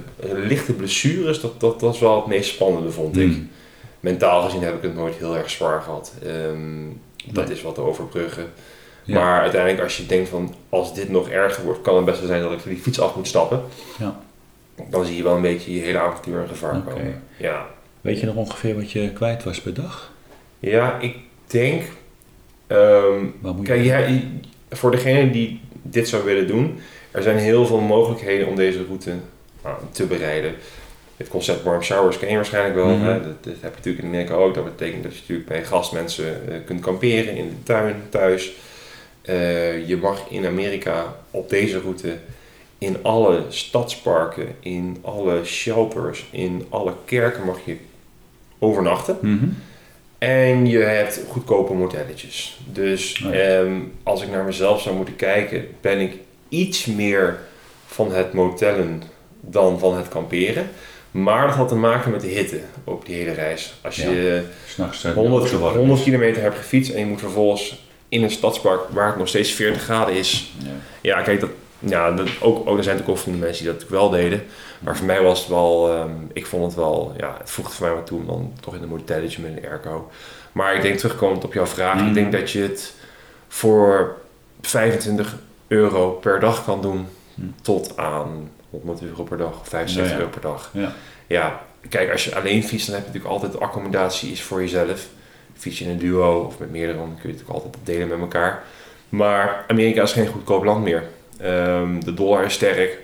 A: lichte blessures, dat, dat, dat is wel het meest spannende vond ik.
B: Hmm.
A: Mentaal gezien heb ik het nooit heel erg zwaar gehad. Ehm, dat
B: Nee.
A: is wat te overbruggen.
B: Ja.
A: Maar uiteindelijk als je denkt van als dit nog erger wordt, kan het best wel zijn dat ik die fiets af moet stappen.
B: Ja.
A: Dan zie je wel een beetje je hele avontuur in gevaar komen. Ja.
B: Weet je nog ongeveer wat je kwijt was per dag?
A: ja, ik denk...
B: moet
A: kijk, ja, voor degene die dit zou willen doen, er zijn heel veel mogelijkheden om deze route nou, te bereiden. Het concept warm showers ken je waarschijnlijk wel. Hè? Dat, dat heb je natuurlijk in Amerika ook. Dat betekent dat je natuurlijk bij gastmensen eh, kunt kamperen in de tuin, thuis. Eh, je mag in Amerika op deze route in alle stadsparken, in alle shelters, in alle kerken mag je overnachten.
B: Mhm.
A: En je hebt goedkope motelletjes. Dus
B: Oh ja.
A: ehm, als ik naar mezelf zou moeten kijken, ben ik iets meer van het motellen dan van het kamperen. Maar dat had te maken met de hitte op die hele reis. Als je
B: S'nachts uh,
A: 100,
B: zo warm.
A: 100 kilometer hebt gefietst en je moet vervolgens in een stadspark waar het nog steeds 40 graden is.
B: Ja.
A: Ja, kijk, dat, ja, dat, ook, ook, er zijn natuurlijk ook van de mensen die dat natuurlijk wel deden. Maar voor mij was het wel, ehm, ik vond het wel, ja, het voegde voor mij wat toe om dan toch in een motelletje met een airco. Maar ik denk terugkomend op jouw vraag, ik denk dat je het voor 25 euro per dag kan doen
B: Mhm.
A: tot aan 100 euro per dag of 75
B: Ja, ja.
A: euro per dag.
B: Ja.
A: Ja, kijk, als je alleen fietst, dan heb je natuurlijk altijd accommodatie is voor jezelf. Fiets je in een duo of met meerdere, dan kun je het natuurlijk altijd delen met elkaar. Maar Amerika is geen goedkoop land meer. Ehm, de dollar is sterk.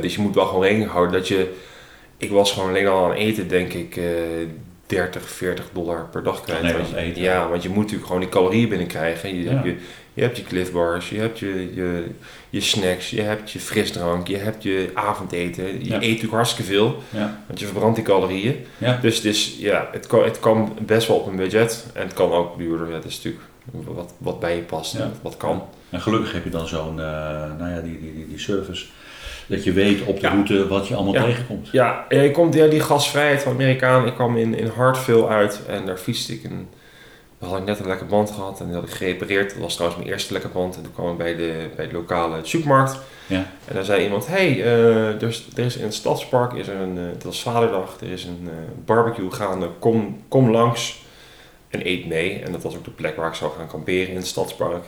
A: Dus je moet wel gewoon rekening houden dat je... Ik was gewoon alleen al aan eten, denk ik, eh 30, 40 dollar per dag kwijt. Want je-
B: eten.
A: Ja, want je moet natuurlijk gewoon die calorieën binnenkrijgen. Je,
B: Ja.
A: hebt je, je hebt je Cliff Bars, je hebt je, je, je snacks, je hebt je frisdrank, je hebt je avondeten. Je
B: Ja.
A: eet natuurlijk hartstikke veel,
B: Ja.
A: want je verbrandt die calorieën.
B: Ja.
A: Dus het, is, ja, het, kan, het kan best wel op een budget en het kan ook duurder. Het is natuurlijk wat, wat bij je past en wat kan.
B: En gelukkig heb je dan zo'n, eh, nou ja, die, die, die, die service. Dat je weet op de
A: Ja.
B: route wat je allemaal
A: Ja.
B: tegenkomt.
A: Ja, je komt, ja, die gasvrijheid van Amerikaan. Ik kwam in, in Hartville uit en daar fietste ik. En dan had ik net een lekker band gehad en die had ik gerepareerd. Dat was trouwens mijn eerste lekker band. En toen kwam ik bij de, bij de lokale supermarkt.
B: Ja.
A: En daar zei iemand, hey, eh, er, is, er is in het stadspark, is er een, eh, het was vaderdag, er is een eh, barbecue gaande. Kom, kom langs en eet mee. En dat was ook de plek waar ik zou gaan kamperen in het stadspark.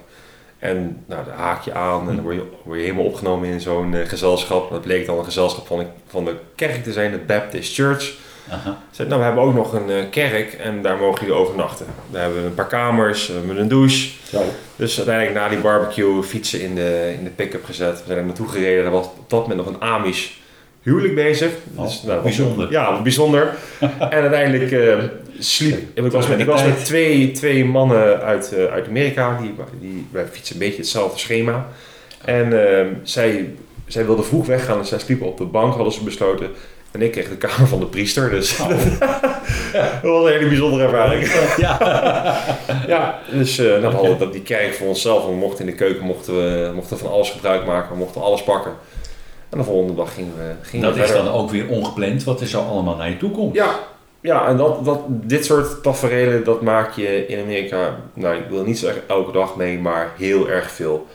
A: En nou, daar haak je aan en dan word je, word je helemaal opgenomen in zo'n eh, gezelschap. Dat bleek dan een gezelschap van de, van de kerk te zijn, de Baptist Church.
B: Aha.
A: Zei, nou, we hebben ook nog een eh, kerk en daar mogen jullie overnachten. Daar hebben we een paar kamers, we hebben een douche.
B: Zo.
A: Dus uiteindelijk na die barbecue fietsen in de, in de pick-up gezet. We zijn er naartoe gereden. Er was op dat moment nog een Amish huwelijk bezig.
B: Oh,
A: Dus, nou,
B: bijzonder.
A: Ja, bijzonder. en uiteindelijk eh, sliep... Ik was, met, ik was met twee, twee mannen uit, eh, uit Amerika. Die, die, wij fietsen een beetje hetzelfde schema. En eh, zij, zij wilden vroeg weggaan. Dus zij sliepen op de bank, hadden ze besloten. En ik kreeg de kamer van de priester, dus
B: Oh.
A: dat was een hele bijzondere ervaring.
B: Ja.
A: Ja, dus dan
B: Oké.
A: hadden we dat die kerk voor onszelf. We mochten in de keuken mochten we, mochten van alles gebruik maken, we mochten alles pakken. En de volgende dag gingen we, gingen
B: Dat
A: we
B: is
A: verder.
B: dan ook weer ongepland wat er zo allemaal naar je toe komt.
A: Ja, ja en dat, dat, dit soort tafereelen, dat maak je in Amerika, nou ik wil niet zeggen elke dag mee, maar heel erg veel.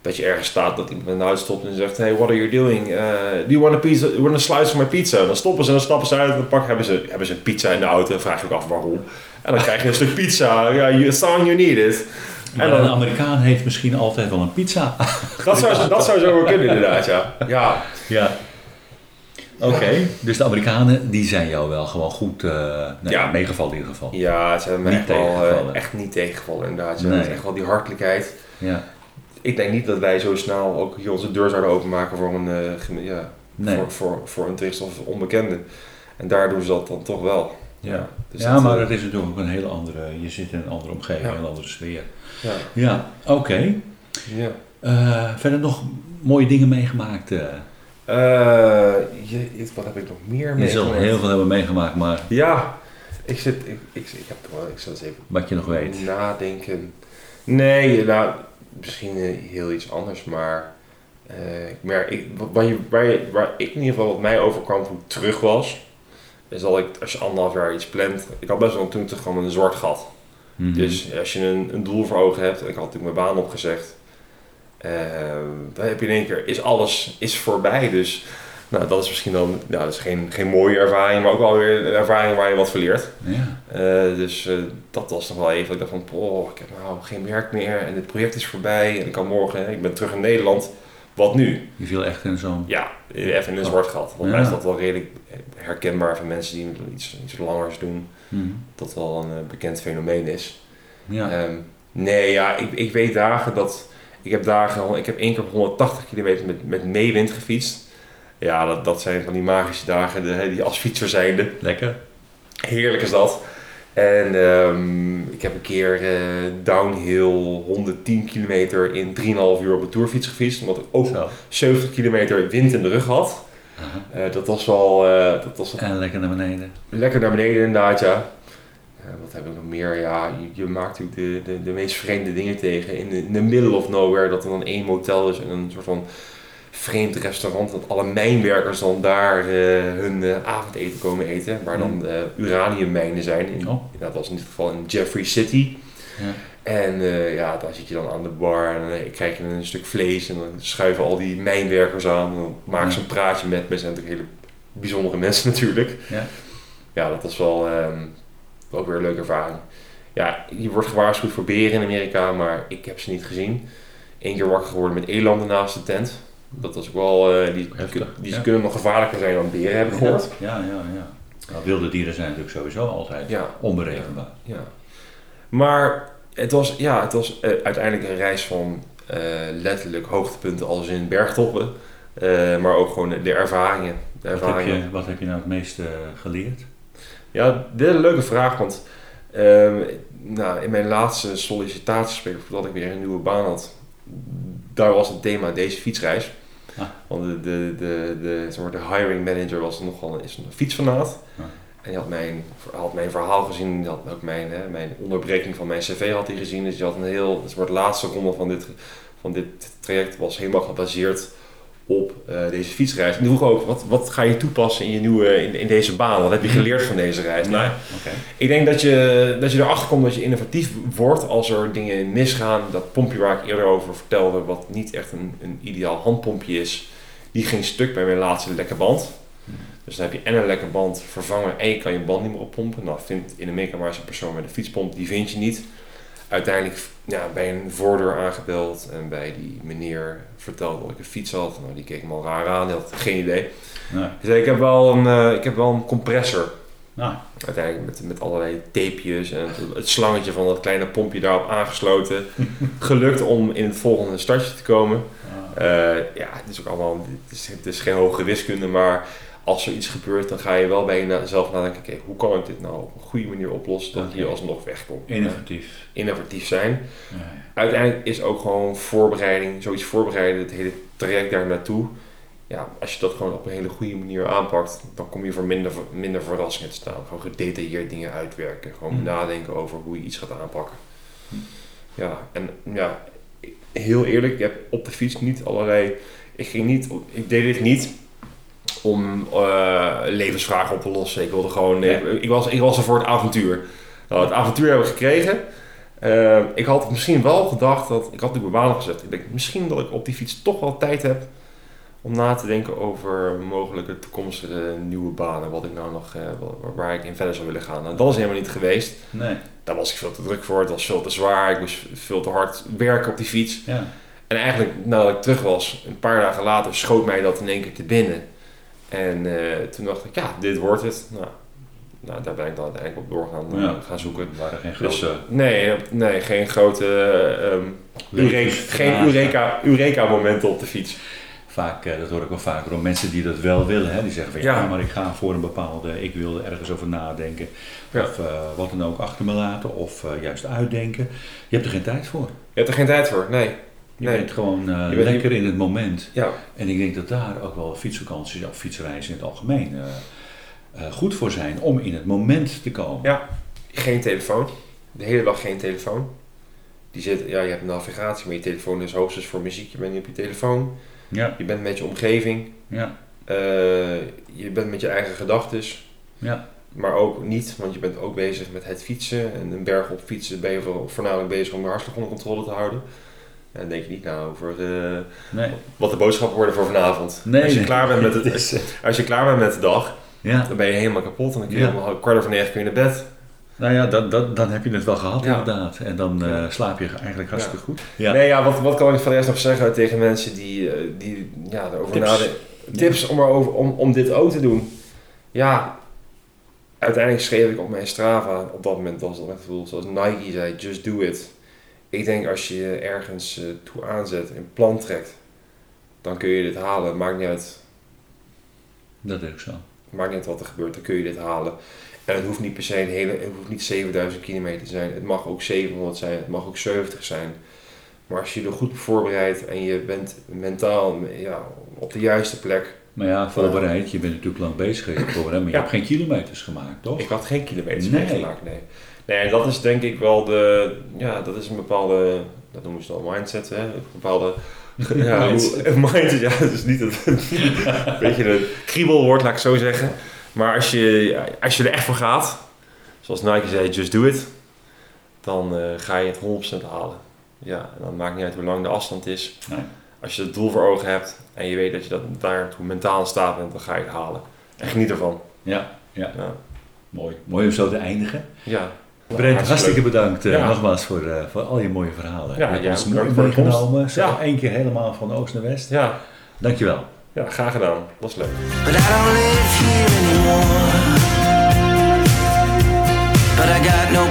A: Dat je ergens staat, dat iemand een huid stopt en zegt, hey, what are you doing? Uh, do you want a pizza? You want a slice of my pizza? En dan stoppen ze en dan stappen ze uit en dan pakken, hebben, ze, hebben ze een pizza in de auto en vraag je ook af waarom. En dan krijg je een stuk pizza, ja, you, on you need it.
B: Maar
A: En dan-
B: een Amerikaan heeft misschien altijd wel een pizza.
A: Dat zou, dat zou zo wel kunnen inderdaad, ja. Ja,
B: Ja. Oké, dus de Amerikanen die zijn jou wel gewoon goed uh, nou,
A: Ja.
B: meegevallen in ieder geval.
A: ja ze hebben me echt, wel, eh,
B: tegengevallen.
A: echt niet tegengevallen inderdaad. Ze
B: Nee.
A: hebben echt wel die hartelijkheid.
B: Ja.
A: Ik denk niet dat wij zo snel ook hier onze deur zouden openmaken voor een, eh, gem- ja,
B: Nee.
A: voor, voor, voor een of onbekende. En daar doen ze dat dan toch wel.
B: Ja,
A: dus
B: ja
A: dat,
B: maar
A: eh,
B: het is natuurlijk ook een hele andere, je zit in een andere omgeving,
A: Ja.
B: een andere sfeer.
A: Ja,
B: Ja, oké.
A: ja.
B: Eh, verder nog mooie dingen meegemaakt. eh
A: Eh, je, wat heb ik nog meer
B: je zult
A: meegemaakt?
B: heel veel hebben meegemaakt, maar
A: Ja, ik zit, ik, ik, ik heb ik zal eens even
B: wat je nog weet.
A: nadenken. Nee, nou, misschien eh, heel iets anders, maar eh, ik merk, ik, waar, je, waar, je, waar ik in ieder geval wat mij overkwam toen ik terug was, is dat ik als je anderhalf jaar iets plant, ik had best wel toen terug gewoon een zwart gat.
B: Mhm.
A: Dus als je een, een doel voor ogen hebt, en ik had natuurlijk mijn baan opgezegd, eh, dan heb je in één keer, is alles is voorbij. Dus nou, dat is misschien dan, nou, dat is geen, geen mooie ervaring, maar ook wel weer een ervaring waar je wat verleert.
B: Ja.
A: Eh, dus eh, dat was nog wel even. Ik dacht van, oh, ik heb nou geen werk meer en dit project is voorbij en ik kan morgen, hè, ik ben terug in Nederland. Wat nu?
B: Je viel echt in zo'n...
A: Ja, even in een zwart gat. Volgens mij is dat wel redelijk herkenbaar voor mensen die iets, iets langers doen.
B: Mhm.
A: Dat wel een eh, bekend fenomeen is.
B: Ja.
A: Ehm, nee, ja, ik, ik weet dagen dat... Ik heb dagen, ik heb één keer 180 kilometer met, met meewind gefietst. Ja, dat, dat zijn van die magische dagen, de, die als fietser zijnde.
B: Lekker.
A: Heerlijk is dat. En ehm, ik heb een keer eh, downhill 110 kilometer in 3,5 uur op een tourfiets gefietst. Omdat ik ook
B: Zo.
A: 70 kilometer wind in de rug had. Eh, dat was wel eh, dat was wel
B: En lekker naar beneden.
A: lekker naar beneden inderdaad, ja. Wat heb ik nog meer? Ja, je, je maakt natuurlijk de, de, de meest vreemde dingen tegen. In de, in the middle of nowhere, dat er dan één motel is en een soort van vreemd restaurant. Dat alle mijnwerkers dan daar eh, hun eh, avondeten komen eten. Waar dan eh, uraniummijnen zijn. In,
B: Oh.
A: Dat was in dit geval in Jeffrey City.
B: Ja.
A: En eh, ja, daar zit je dan aan de bar en dan krijg je een stuk vlees en dan schuiven al die mijnwerkers aan. En dan maken ze een praatje met me. zijn natuurlijk hele bijzondere mensen natuurlijk.
B: Ja.
A: Ja, dat was wel ehm, ook weer een leuke ervaring. Ja, je wordt gewaarschuwd voor beren in Amerika, maar ik heb ze niet gezien. Eén keer wakker geworden met elanden naast de tent. Dat was ook wel, eh, die,
B: Heftig,
A: die
B: ja.
A: kunnen nog gevaarlijker zijn dan beren, heb ik gehoord.
B: Ja, ja, ja. Nou, wilde dieren zijn natuurlijk sowieso altijd
A: Ja.
B: onberekenbaar.
A: Ja. Maar het was, ja, het was eh, uiteindelijk een reis van eh, letterlijk hoogtepunten als in bergtoppen. Maar ook gewoon de ervaringen. De
B: Wat heb,
A: ervaringen.
B: je, wat heb je nou het meeste geleerd?
A: Ja, dit is een leuke vraag, want ehm, nou, in mijn laatste sollicitatiegesprek, voordat ik weer een nieuwe baan had, daar was het thema deze fietsreis. Want de, de, de, de, zeg maar, de hiring manager was nogal is een fietsfanaat. En die had mijn, had mijn verhaal gezien, die had ook mijn, hè, mijn onderbreking van mijn cv had hij gezien. Dus die had een heel, het de laatste ronde van dit, van dit traject was helemaal gebaseerd op eh, deze fietsreis. En vroeg ook, wat, wat ga je toepassen in, je nieuwe, in, in deze baan? Wat heb je geleerd van deze reis? Nou, ik denk dat je, dat je erachter komt dat je innovatief wordt als er dingen misgaan. Dat pompje waar ik eerder over vertelde, wat niet echt een, een ideaal handpompje is, die ging stuk bij mijn laatste lekke band. Dus dan heb je en een lekke band vervangen en je kan je band niet meer oppompen. Nou, vindt in Amerika maar eens een persoon met een fietspomp, die vind je niet. Uiteindelijk ja, bij een voordeur aangebeld en bij die meneer vertelde dat ik een fiets had. Nou, die keek me al raar aan, die had geen idee. Dus ik heb wel een, eh, ik heb wel een compressor
B: nou,
A: Uiteindelijk met, met allerlei tapejes en het, het slangetje van dat kleine pompje daarop aangesloten. Gelukt om in het volgende startje te komen.
B: ah,
A: Eh, ja, het is ook allemaal, het is, het is geen hoge wiskunde, maar als er iets gebeurt, dan ga je wel bij jezelf nadenken, oké, hoe kan ik dit nou op een goede manier oplossen, dat je alsnog wegkomt.
B: innovatief.
A: Innovatief zijn.
B: Ja, ja.
A: Uiteindelijk is ook gewoon voorbereiding, zoiets voorbereiden, het hele traject daar naartoe, ja, als je dat gewoon op een hele goede manier aanpakt, dan kom je voor minder, minder verrassingen te staan. Gewoon gedetailleerd dingen uitwerken. Gewoon
B: Mm.
A: nadenken over hoe je iets gaat aanpakken. Ja, en ja, heel eerlijk, ik heb op de fiets niet allerlei. Ik ging niet, ik deed dit niet om eh, levensvragen op te lossen. Ik wilde gewoon,
B: Nee.
A: ik, was, ik was er voor het avontuur. Nou, het avontuur hebben we gekregen. Eh, ik had misschien wel gedacht dat, ik had natuurlijk mijn baan gezet. Ik denk misschien dat ik op die fiets toch wel tijd heb om na te denken over mogelijke toekomstige nieuwe banen. Wat ik nou nog, eh, waar- waar ik in verder zou willen gaan. Nou, dat is helemaal niet geweest.
B: Nee.
A: Daar was ik veel te druk voor. Het was veel te zwaar. Ik moest veel te hard werken op die fiets.
B: Ja.
A: En eigenlijk nadat ik terug was, een paar dagen later, schoot mij dat in één keer te binnen. En eh, toen dacht ik, ja, dit wordt het. Nou, nou daar ben ik dan uiteindelijk op door gaan, eh,
B: Ja.
A: gaan zoeken.
B: Er waren geen
A: Dus,
B: grote...
A: nee, nee, geen grote ehm, Eureka, geen Eureka, Eureka momenten op de fiets.
B: Vaak, dat hoor ik wel vaker om mensen die dat wel willen. Hè? Die zeggen van ja,
A: Ja.
B: maar ik ga voor een bepaalde, ik wil er ergens over nadenken.
A: Ja.
B: Of wat dan ook achter me laten. Of juist uitdenken. Je hebt er geen tijd voor.
A: Je hebt er geen tijd voor, nee.
B: Je
A: Nee.
B: bent gewoon eh,
A: Je bent
B: lekker in het moment.
A: Ja,
B: En ik denk dat daar ook wel fietsvakanties of fietsreizen in het algemeen eh, eh, goed voor zijn. Om in het moment te komen.
A: Ja. geen telefoon. De hele dag geen telefoon. Die zit, ja, je hebt navigatie, maar je telefoon is hoogstens voor muziek. Je bent niet op je telefoon.
B: Ja,
A: Je bent met je omgeving.
B: ja,
A: je bent met je eigen gedachtes.
B: ja.
A: Maar ook niet, want je bent ook bezig met het fietsen. En een berg op fietsen ben je voornamelijk bezig om de hartslag onder controle te houden. En denk je niet na over eh,
B: Nee.
A: wat de boodschappen worden voor vanavond.
B: Nee,
A: als, je
B: nee.
A: klaar bent met
B: Het
A: het, als je klaar bent met de dag,
B: Ja,
A: dan ben je helemaal kapot. En dan kun je
B: Ja.
A: om kwart over negen kun je naar bed.
B: nou ja, dat, dat, dan heb je het wel gehad
A: Ja.
B: inderdaad. En dan eh, slaap je eigenlijk hartstikke goed.
A: Nee, ja, wat, wat kan ik van de rest nog zeggen tegen mensen die, eh, die ja, erover
B: Tips.
A: nadenken? Tips om, erover, om, om dit ook te doen. Ja, uiteindelijk schreef ik op mijn Strava, op dat moment was dat echt zoals Nike zei, just do it. Ik denk als je je ergens eh, toe aanzet, een plan trekt, dan kun je dit halen. Maakt niet uit,
B: Dat is ook zo.
A: maakt niet uit wat er gebeurt, dan kun je dit halen. En het hoeft niet per se een hele, het hoeft niet 7000 kilometer te zijn. Het mag ook 700 zijn, het mag ook 70 zijn. Maar als je er goed voorbereidt en je bent mentaal ja, op de juiste plek.
B: Maar ja, voorbereid. Je bent natuurlijk lang bezig voorbereid, maar je
A: Ja.
B: hebt geen kilometers gemaakt, toch?
A: Ik had geen kilometers
B: Nee.
A: meegemaakt, nee. Nee, dat is denk ik wel de, ja, dat is een bepaalde, dat noemen ze dan mindset, hè? Een bepaalde, ja,
B: Mindset.
A: hoe- mindset, ja, dat is niet het, een beetje een kriebelwoord, laat ik zo zeggen. Maar als je, als je er echt voor gaat, zoals Nike zei, just do it, dan eh, ga je het 100% halen. Ja, en dan maakt niet uit hoe lang de afstand is.
B: Nee.
A: Als je het doel voor ogen hebt en je weet dat je dat daartoe mentaal in staat bent, dan ga je het halen. En geniet ervan.
B: Ja, ja.
A: Ja.
B: Mooi. Mooi om zo te eindigen.
A: Ja.
B: Brent, hartstikke bedankt eh,
A: Ja.
B: nogmaals voor, eh, voor al je mooie verhalen.
A: Ja,
B: je hebt
A: ja,
B: ons mooi meegenomen. Zo
A: Ja.
B: één keer helemaal van oost naar west.
A: Ja,
B: Dankjewel.
A: ja, graag gedaan. Dat is leuk.
D: But I don't live here anymore. But I got no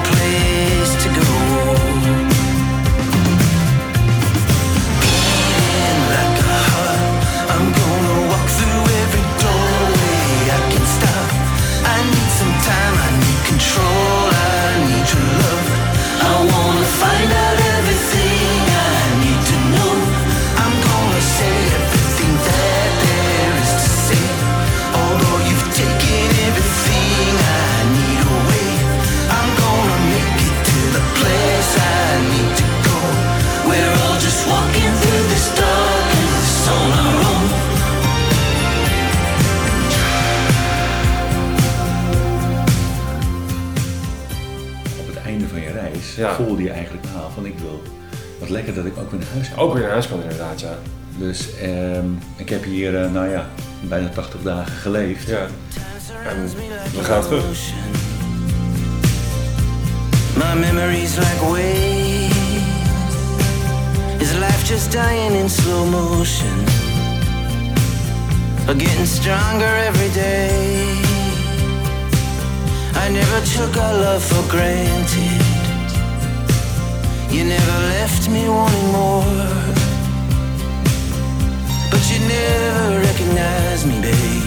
B: wat lekker dat ik ook weer naar huis kan.
A: Ook weer naar huis kan inderdaad, ja.
B: Dus ehm, ik heb hier, eh, nou ja, bijna 80 dagen geleefd.
A: Ja. En we gaan terug.
D: My memories like waves. Is life just dying in slow motion? Or getting stronger every day? I never took our love for granted. You never left me wanting more. But you never recognized me, babe.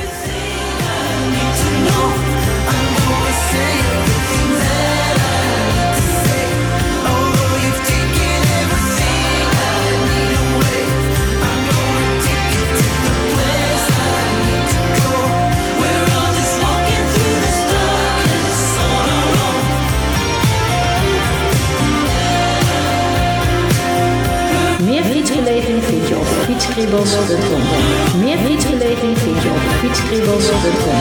E: fietskriebels.com. Meer fietsbeleving vind je op fietskriebels.com.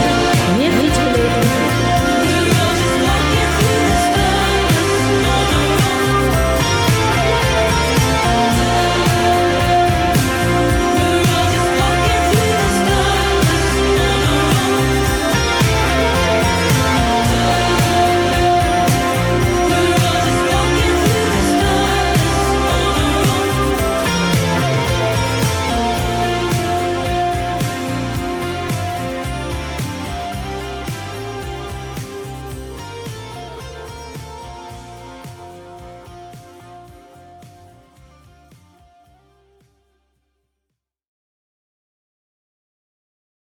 E: Meer fietsbeleving